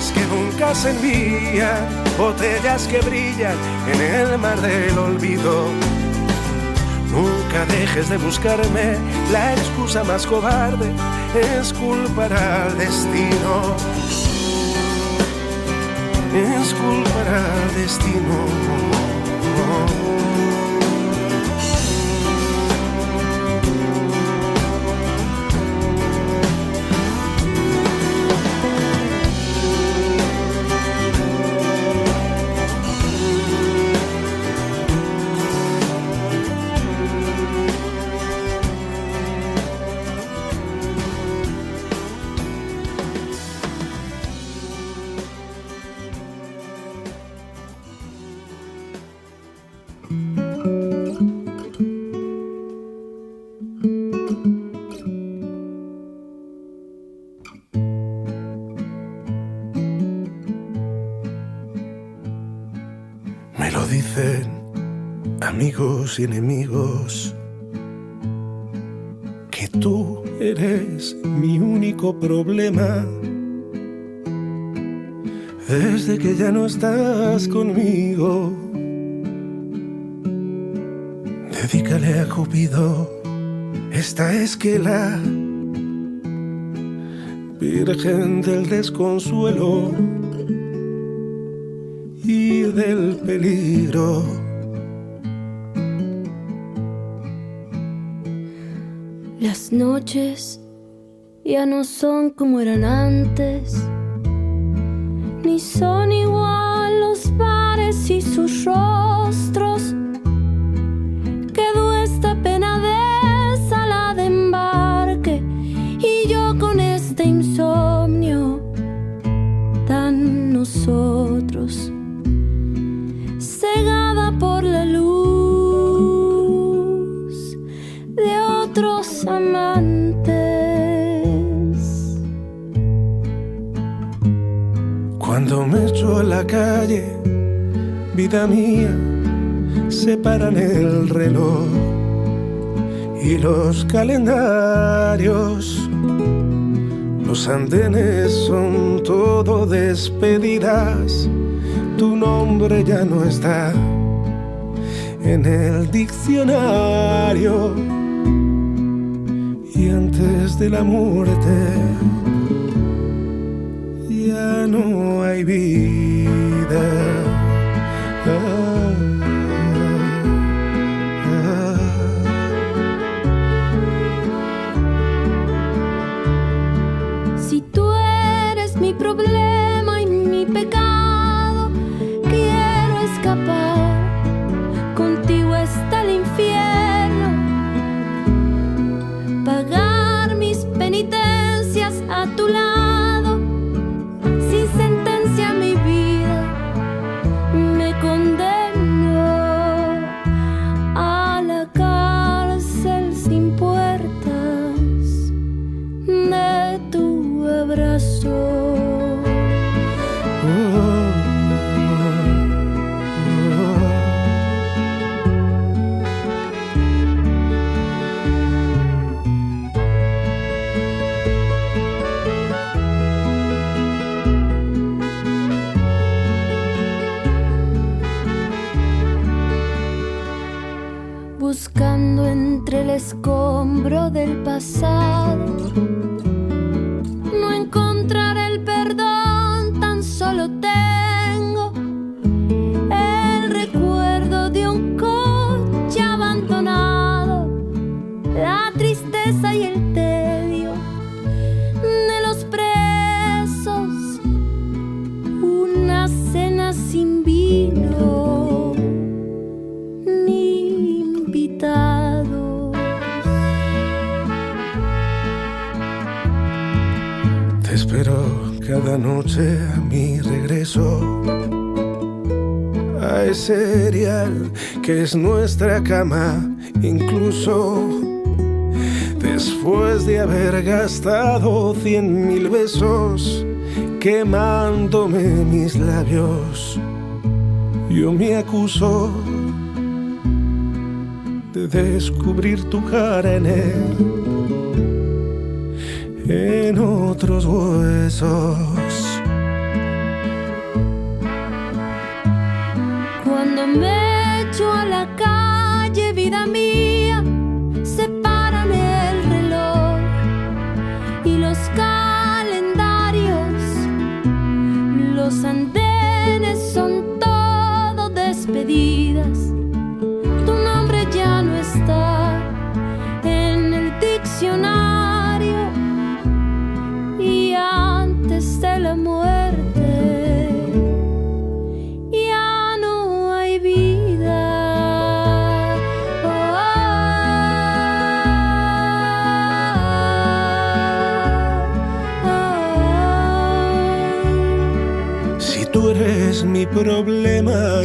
Que nunca se envían, botellas que brillan en el mar del olvido. Nunca dejes de buscarme, la excusa más cobarde es culpar al destino. Es culpar al destino. Enemigos que tú eres mi único problema. Desde que ya no estás conmigo, dedícale a Cupido esta esquela, Virgen del desconsuelo y del peligro. Las noches ya no son como eran antes, ni son igual los bares y sus rostros. Quedó esta pena de sala de embarque y yo con este insomnio tan nosotros. Cuando me echo a la calle, vida mía, separan el reloj y los calendarios. Los andenes son todo despedidas, tu nombre ya no está en el diccionario antes de la muerte ya no hay vida. Cama, incluso después de haber gastado cien mil besos quemándome mis labios. Yo me acuso de descubrir tu cara en en otros huesos.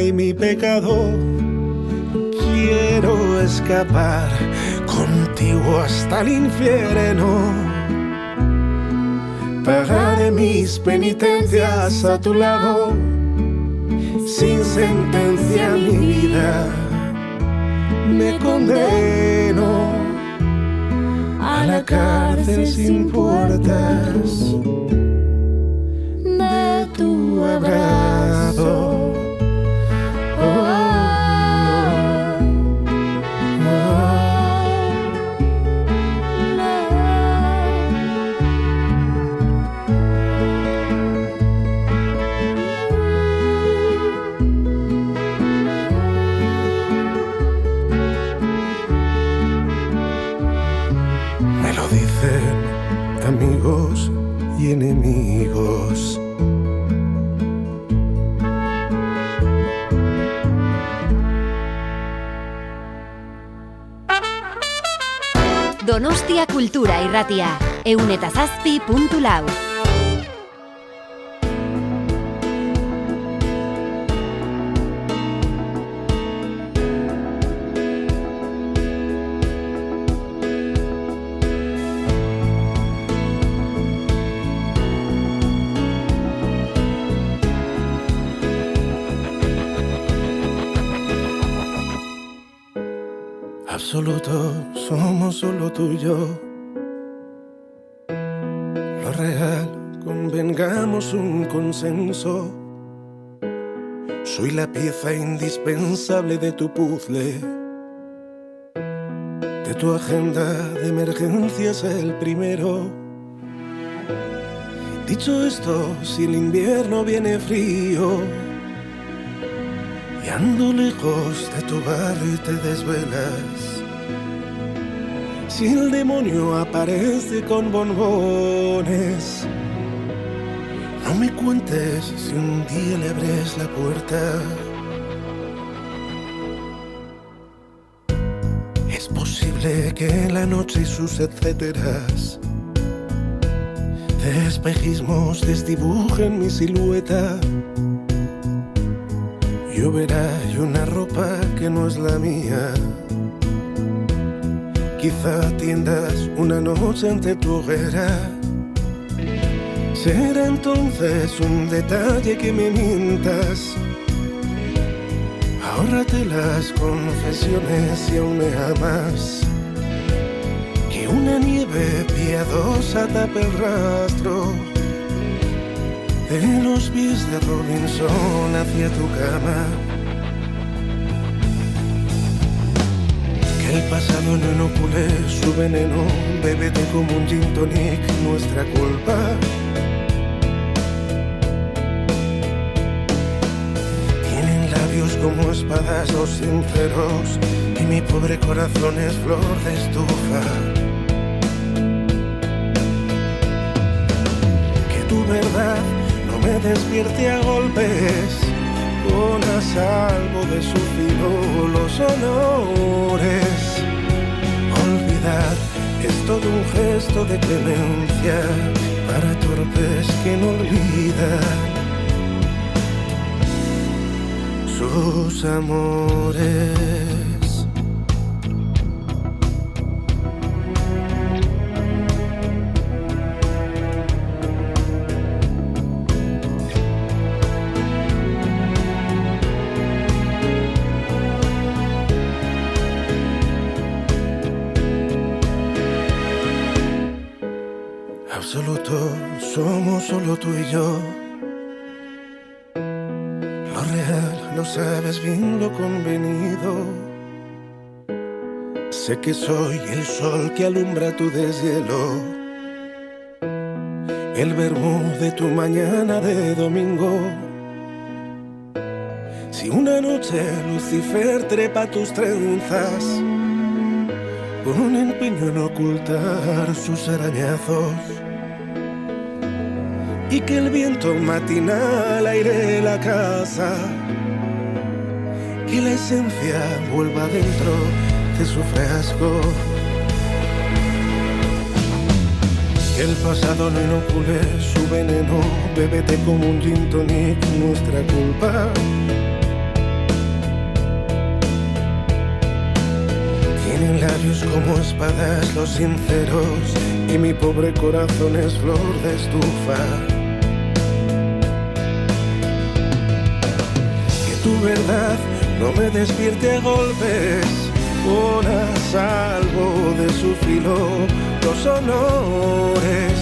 Y mi pecado, quiero escapar contigo hasta el infierno. Pagaré mis penitencias a tu lado, sin sentencia mi vida. Me condeno a la cárcel sin puertas de tu abrazo. Me lo dicen amigos y enemigos. Donostia Kultura Irratia. Eun eta zazpi puntu lau. Absoluto, somos solo tú y yo. Lo real, convengamos un consenso. Soy la pieza indispensable de tu puzzle. De tu agenda de emergencias el primero. Dicho esto, si el invierno viene frío, y ando lejos de tu barrio y te desvelas. Si el demonio aparece con bombones, no me cuentes si un día le abres la puerta. Es posible que la noche y sus etcéteras de espejismos desdibujen mi silueta. Lloverá y una ropa que no es la mía. Quizá tiendas una noche ante tu hoguera. Será entonces un detalle que me mientas. Ahórrate las confesiones y aún me amas. Que una nieve piadosa tape el rastro de los pies de Robinson hacia tu cama. El pasado no inocule su veneno, bébete como un gin tonic, nuestra culpa. Tienen labios como espadas los sinceros, y mi pobre corazón es flor de estufa. Que tu verdad no me despierte a golpes, pon a salvo de su filo los honores. Olvidar es todo un gesto de clemencia para torpes que no olvidan sus amores. Solo tú y yo. Lo real lo sabes bien lo convenido. Sé que soy el sol que alumbra tu deshielo. El verbo de tu mañana de domingo. Si una noche Lucifer trepa tus trenzas, con un empeño en ocultar sus arañazos y que el viento matinal aire la casa, que la esencia vuelva dentro de su frasco. Que el pasado no inocule su veneno, bébete como un gin tonic, nuestra culpa. Tienen labios como espadas los sinceros y mi pobre corazón es flor de estufa. Tu verdad no me despierte a golpes, pon a salvo de su filo los honores.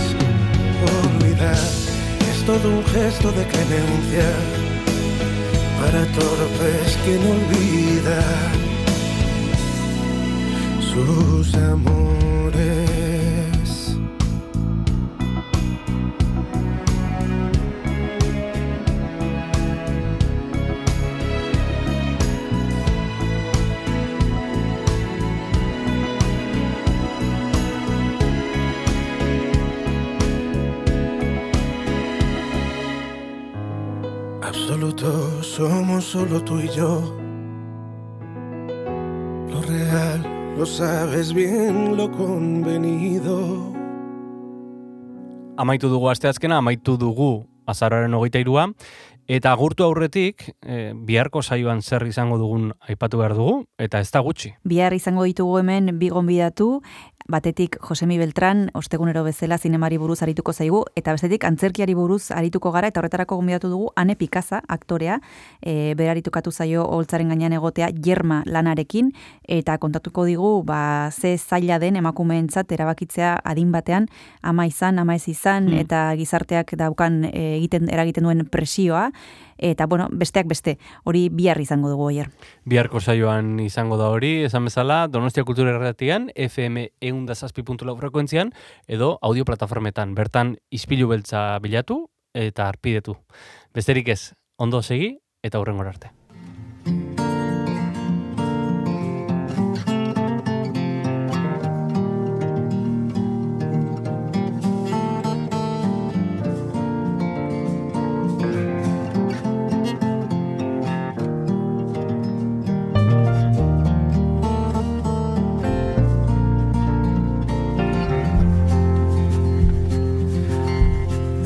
Olvidar es todo un gesto de clemencia para torpes que no olvidan sus amores. Solo tú y yo. Lo real, lo sabes bien, lo convenido. Amaitu dugu asteazkena, amaitu dugu azararen hogeita irua, Eta gurtu aurretik, e, biharko saioan zer izango dugun aipatu behar dugu, eta ez da gutxi. Bihar izango ditugu hemen bigon bidatu, batetik Josemi Beltran, ostegunero bezala zinemari buruz arituko zaigu, eta bestetik antzerkiari buruz arituko gara, eta horretarako gombidatu dugu, Ane Pikaza, aktorea, e, beraritukatu zaio holtzaren gainean egotea, jerma lanarekin, eta kontatuko digu, ba, ze zaila den emakumeentzat erabakitzea adin batean, ama izan, ama ez izan, hmm. eta gizarteak daukan e, egiten eragiten duen presioa, eta bueno, besteak beste, hori bihar izango dugu oier. Biharko saioan izango da hori, esan bezala, Donostia Kultura Erratian, FM eundazazpi.lau frekuentzian, edo audio plataformetan, bertan izpilu beltza bilatu eta arpidetu. Besterik ez, ondo segi eta hurren arte.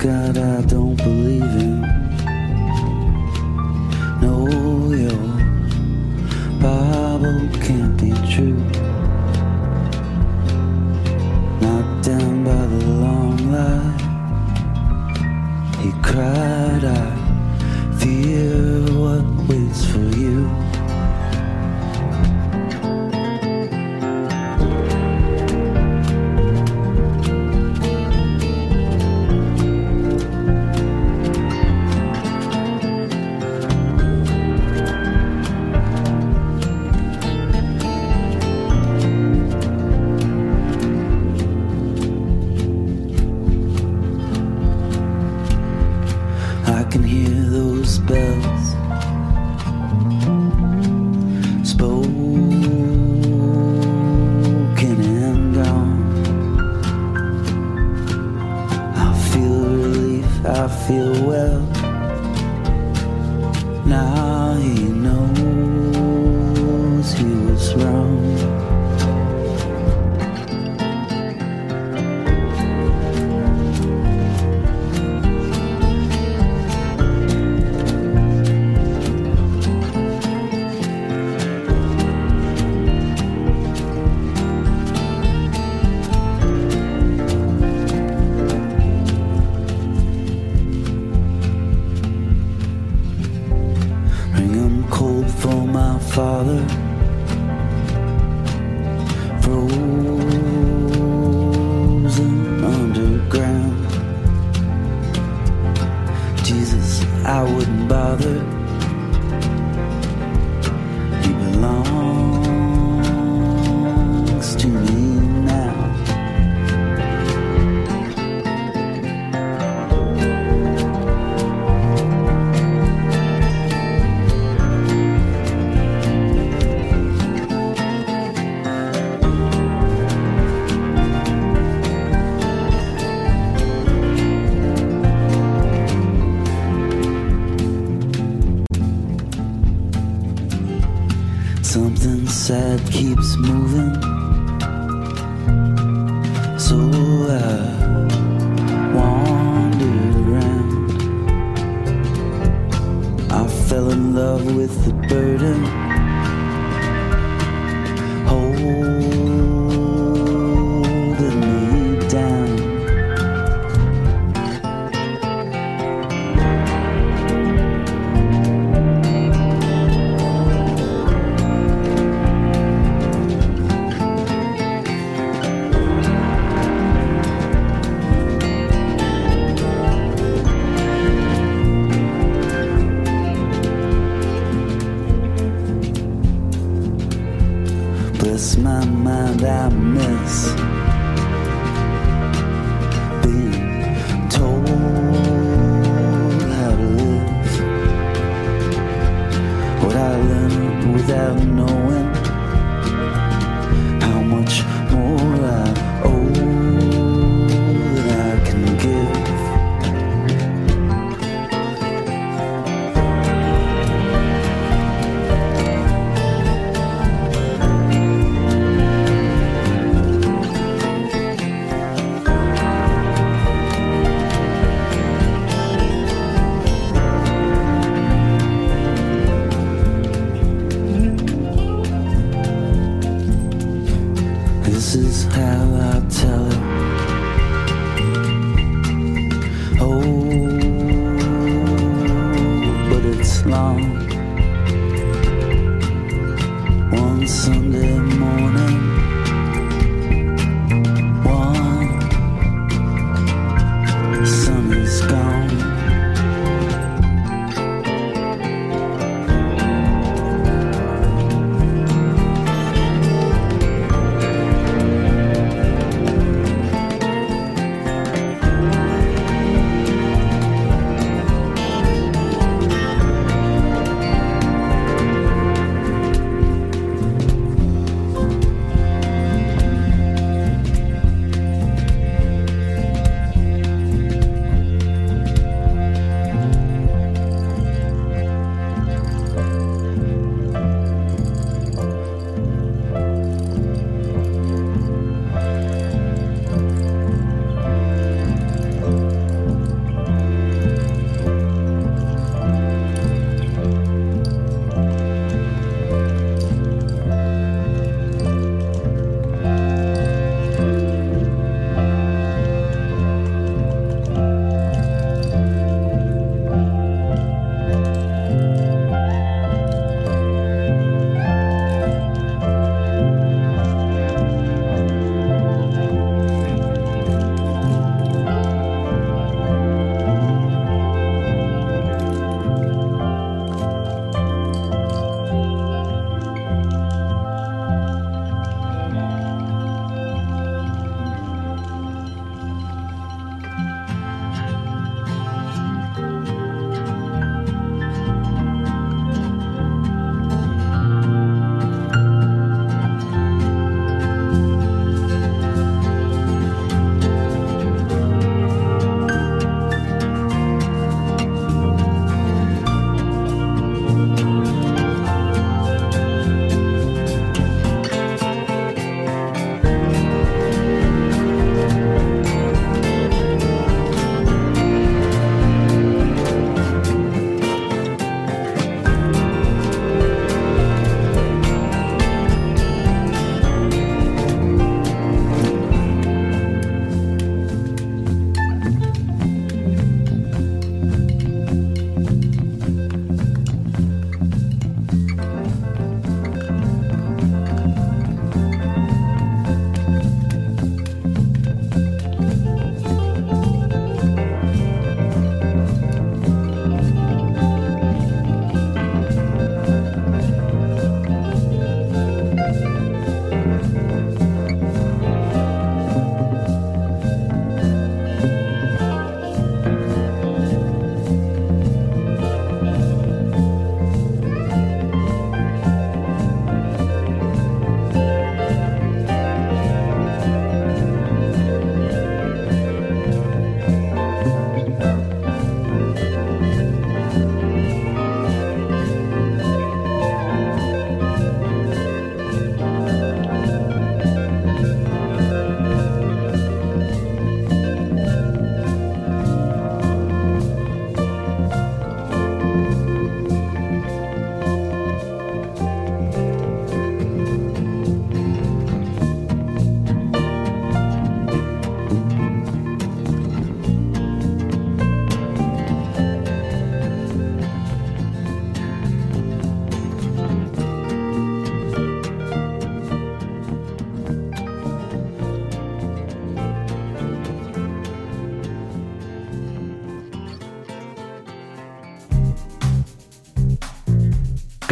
gotta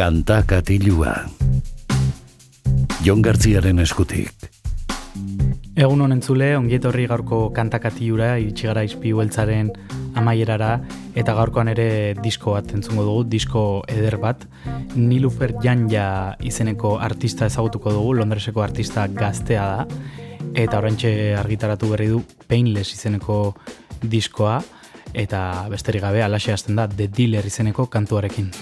Kanta katilua Jon Gartziaren eskutik Egun honen zule, ongietorri gaurko kantakatiura, iritsi gara izpi hueltzaren amaierara, eta gaurkoan ere disko bat entzungo dugu, disko eder bat. Nilufer Janja izeneko artista ezagutuko dugu, Londreseko artista gaztea da, eta orantxe argitaratu berri du Painless izeneko diskoa, eta besterik gabe alaxe hasten da The Dealer izeneko kantuarekin.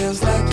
feels like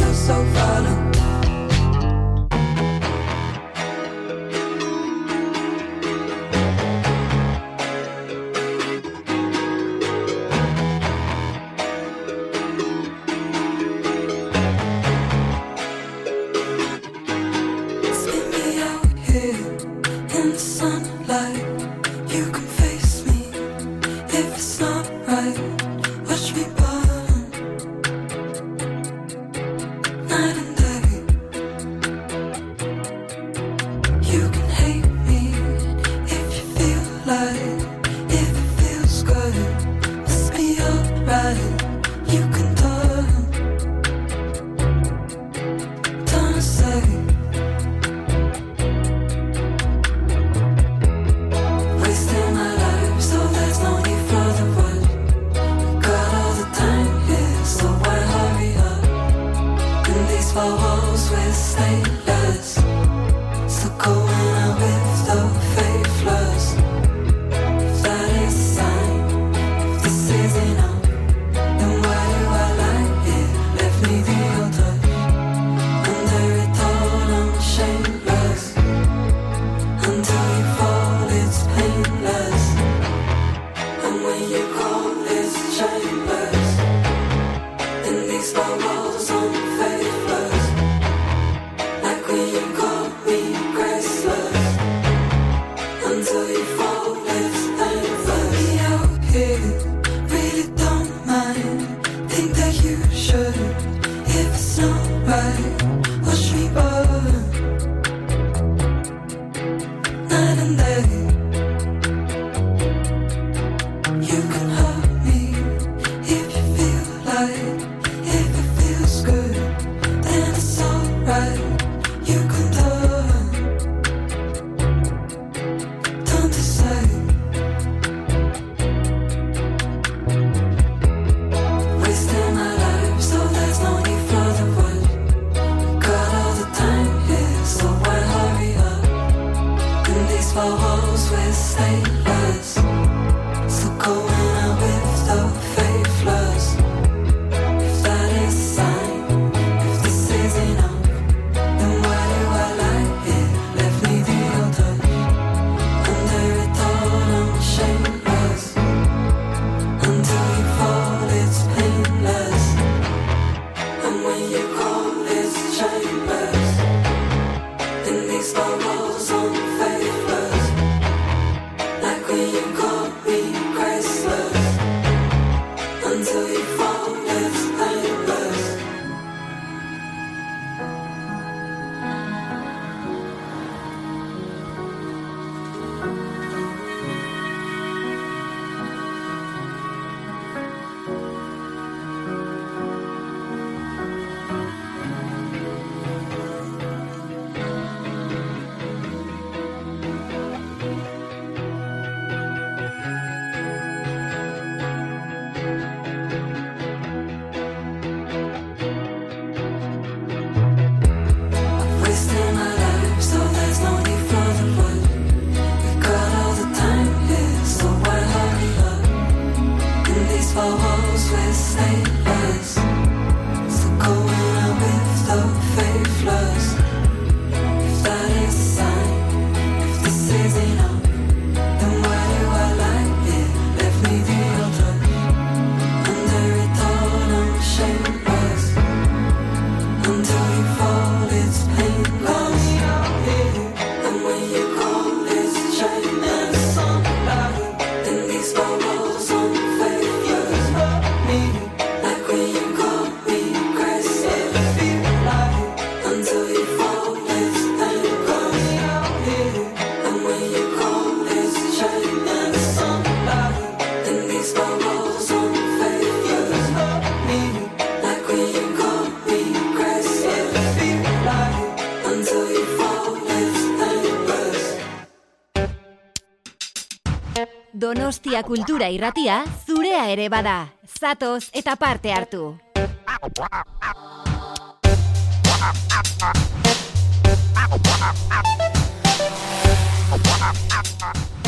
Donostia Kultura Irratia zurea ere bada. Zatoz eta parte hartu.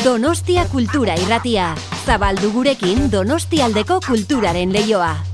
Donostia Kultura Irratia. Zabaldu gurekin Donostialdeko kulturaren leioa.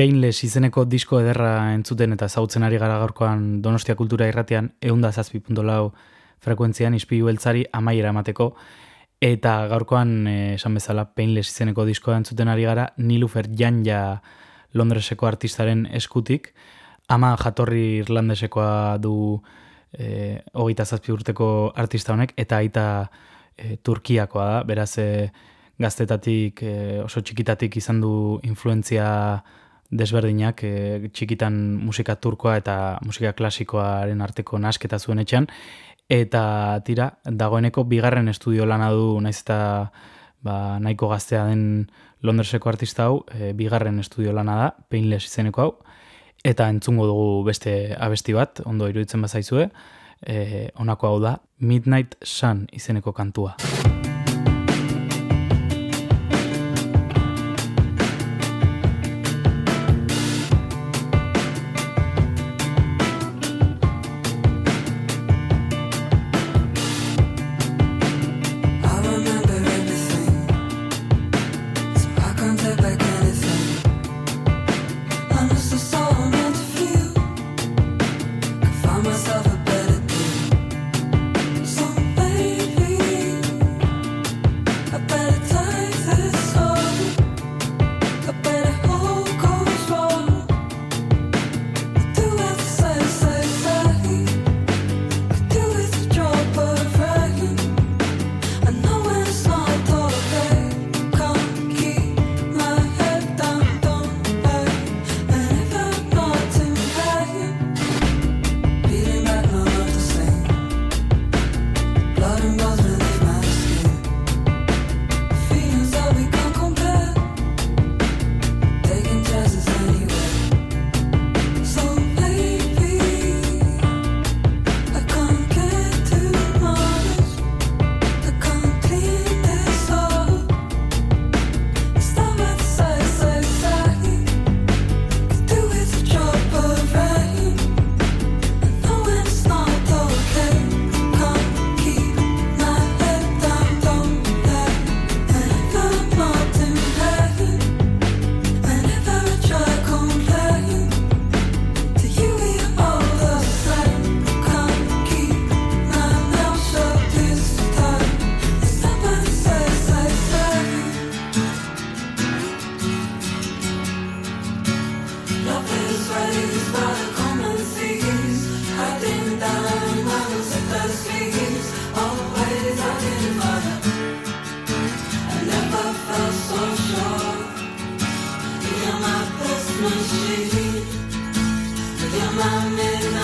Painless izeneko disko ederra entzuten eta ezagutzen ari gara gaurkoan Donostia Kultura irratean eunda zazpi lau frekuentzian ispilu beltzari amaiera emateko. Eta gaurkoan eh, esan bezala Painless izeneko diskoa entzuten ari gara Nilufer Janja Londreseko artistaren eskutik. Ama jatorri irlandesekoa du e, hogeita zazpi urteko artista honek eta aita e, Turkiakoa da, beraz e, gaztetatik e, oso txikitatik izan du influentzia desberdinak e, txikitan musika turkoa eta musika klasikoaren arteko nasketa zuen etxean. Eta tira dagoeneko bigarren estudio lana du naiz eta ba, nahiko gaztea den Londreseko artista hau e, bigarren estudio lana da Painless izeneko hau. Eta entzungo dugu beste abesti bat ondo iruditzen bazaizue. E, honako hau da Midnight Sun izeneko kantua. Christmas tree, with your mom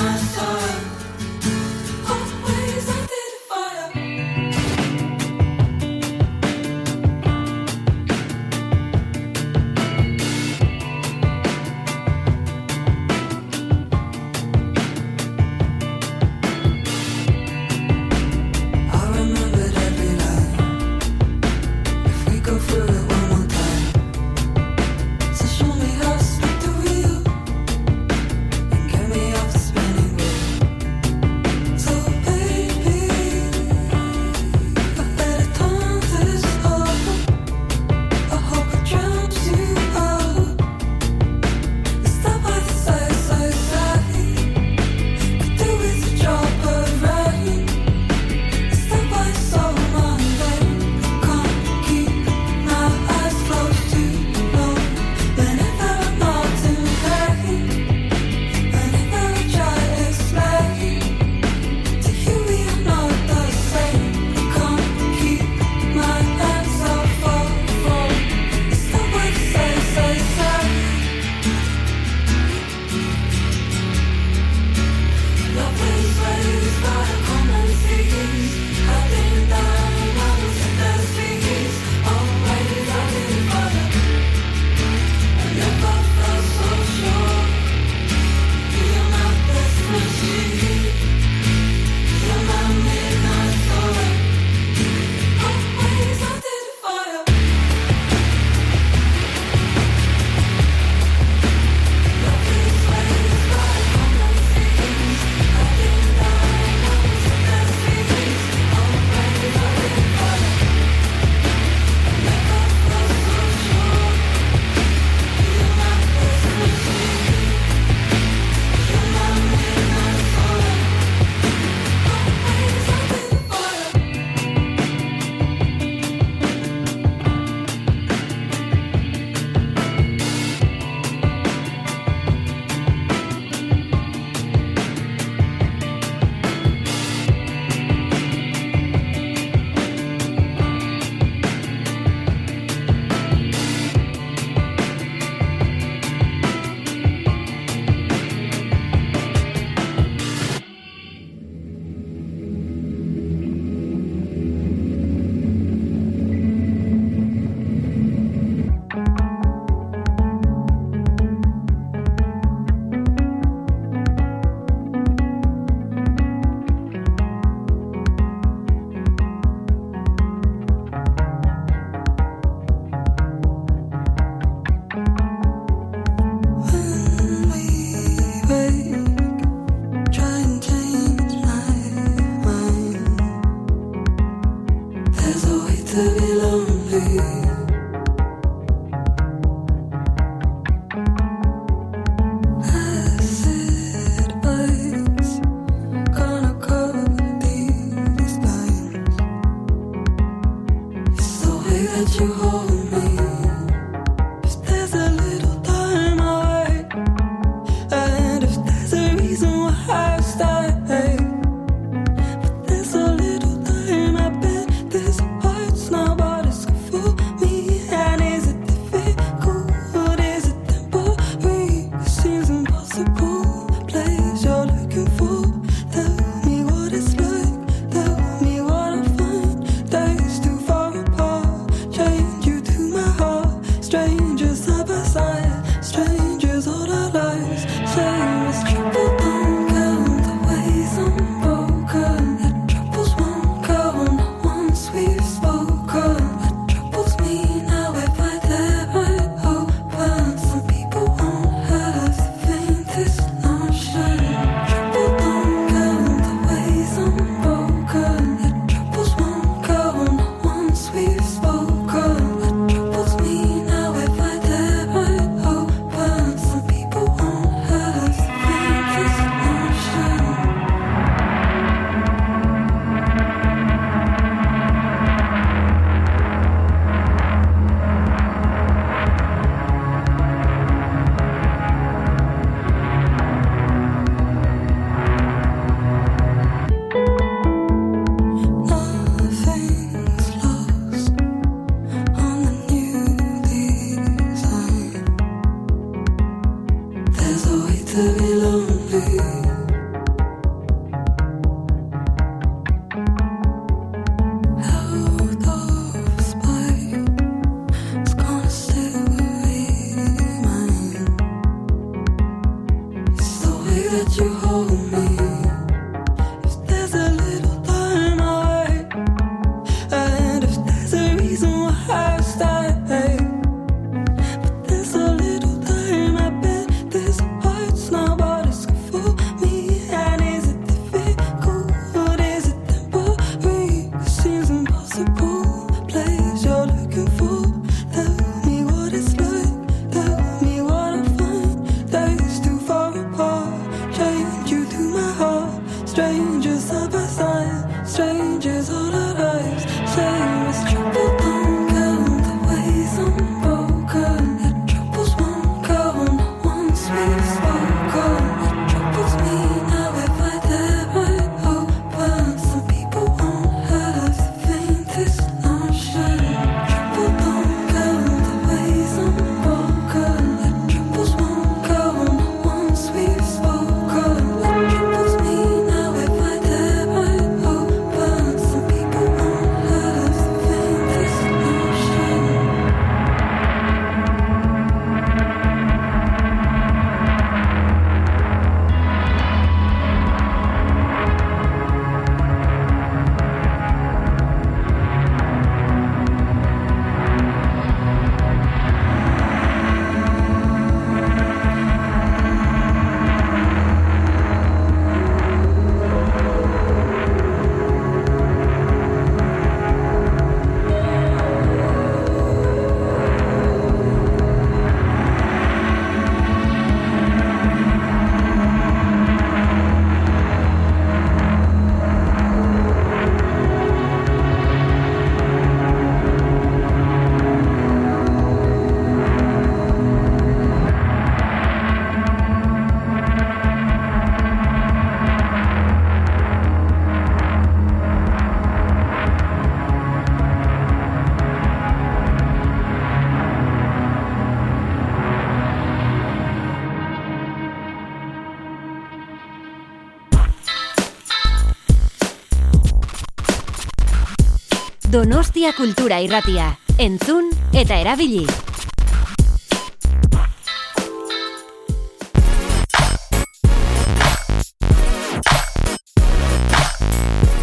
Donostia Kultura Irratia. Entzun eta erabili.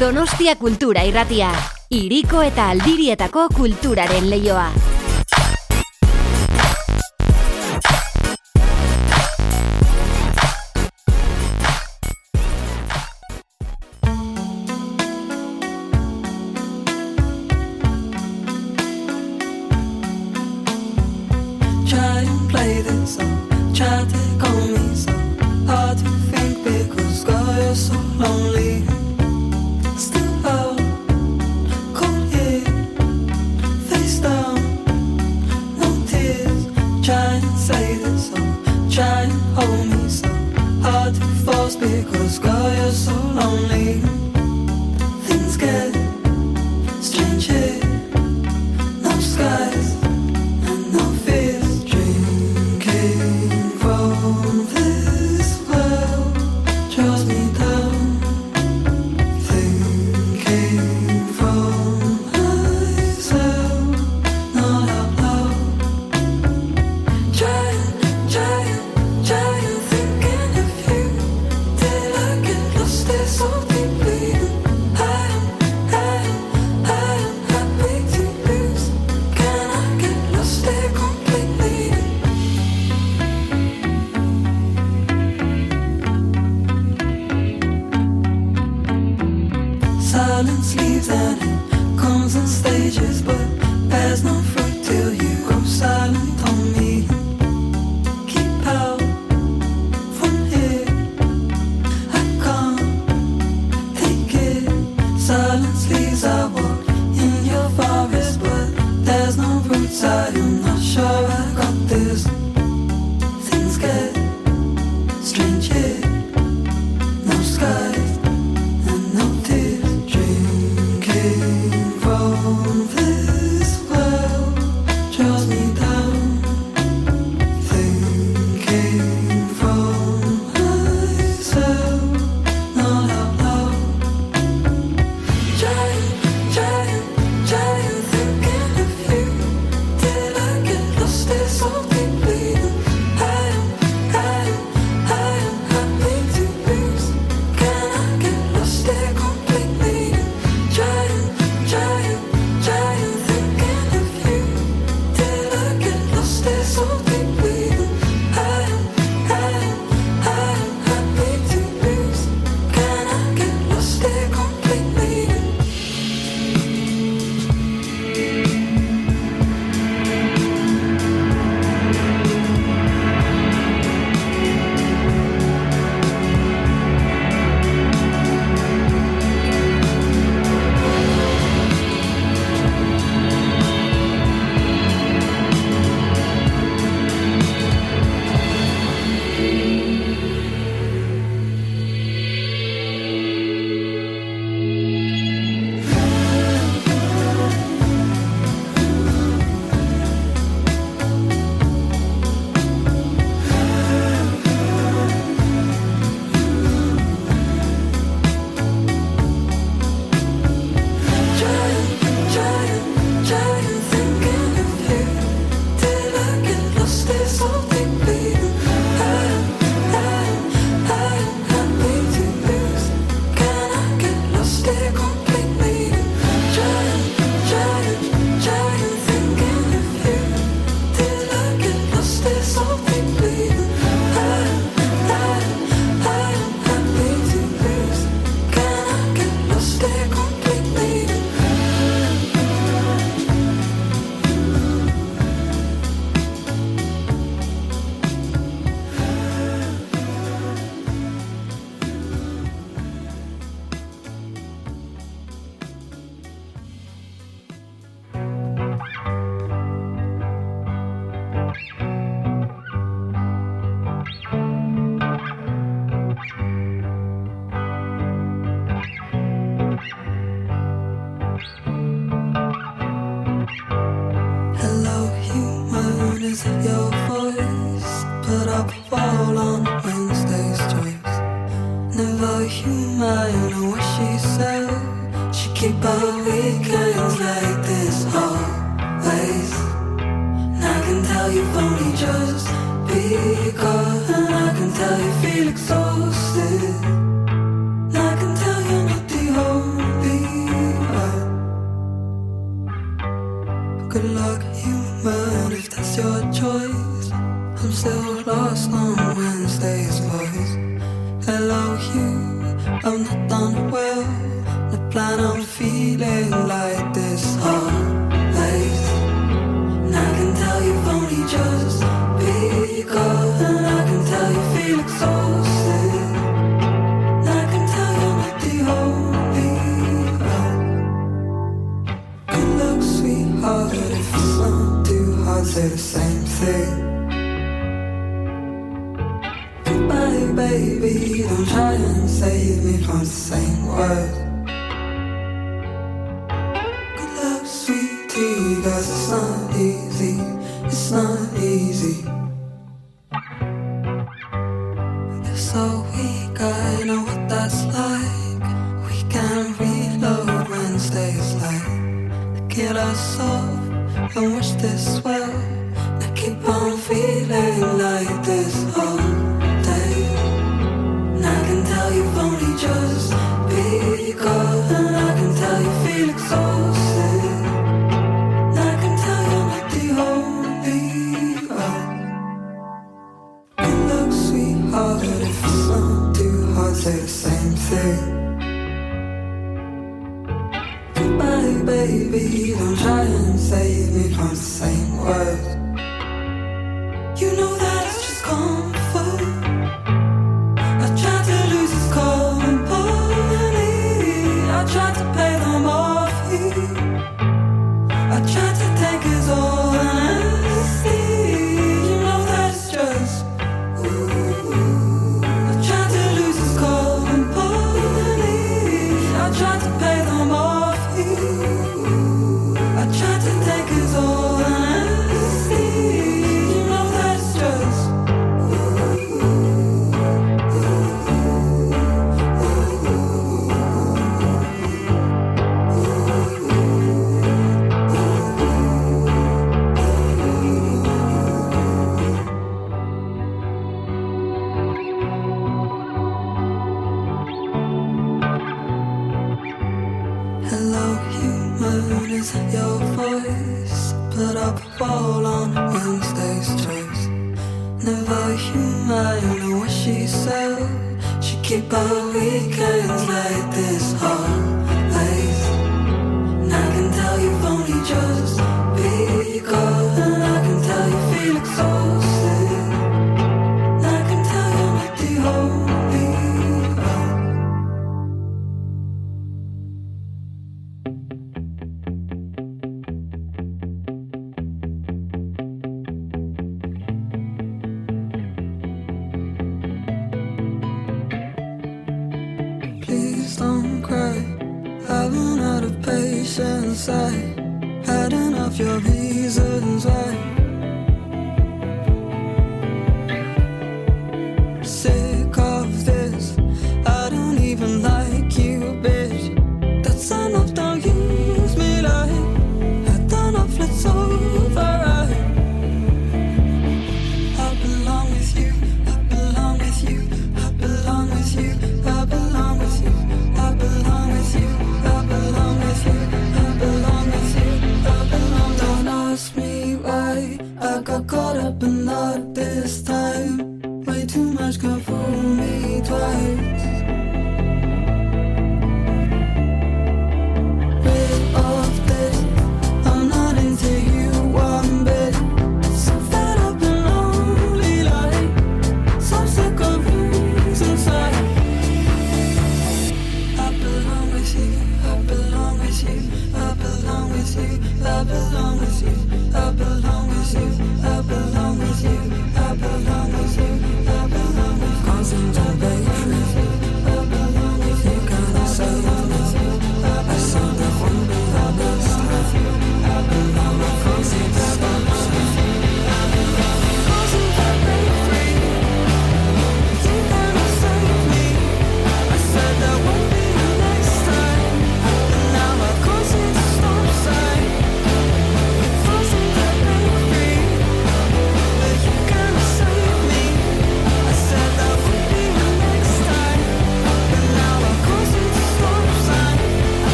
Donostia Kultura Irratia. Hiriko eta aldirietako kulturaren leioa.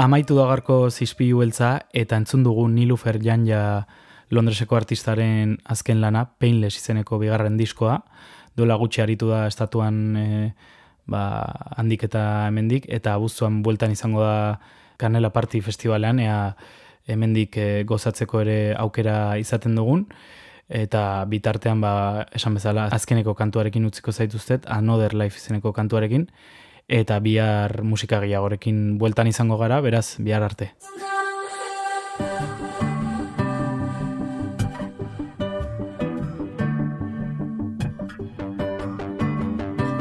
Amaitu da garko zizpilu beltza eta entzun dugu Nilufer Janja Londreseko artistaren azken lana, Painless izeneko bigarren diskoa. Duela gutxi aritu da estatuan e, ba, handik eta hemendik eta abuztuan bueltan izango da Kanela Party Festivalean, ea hemendik e, gozatzeko ere aukera izaten dugun. Eta bitartean, ba, esan bezala, azkeneko kantuarekin utziko zaituztet, Another Life izeneko kantuarekin eta bihar musika gehiagorekin bueltan izango gara, beraz, bihar arte.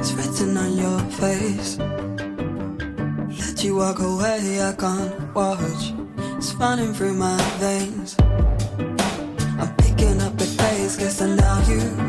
It's on your face. Let you walk away, I can't watch. It's running through my veins. I'm picking up the pace, I now you.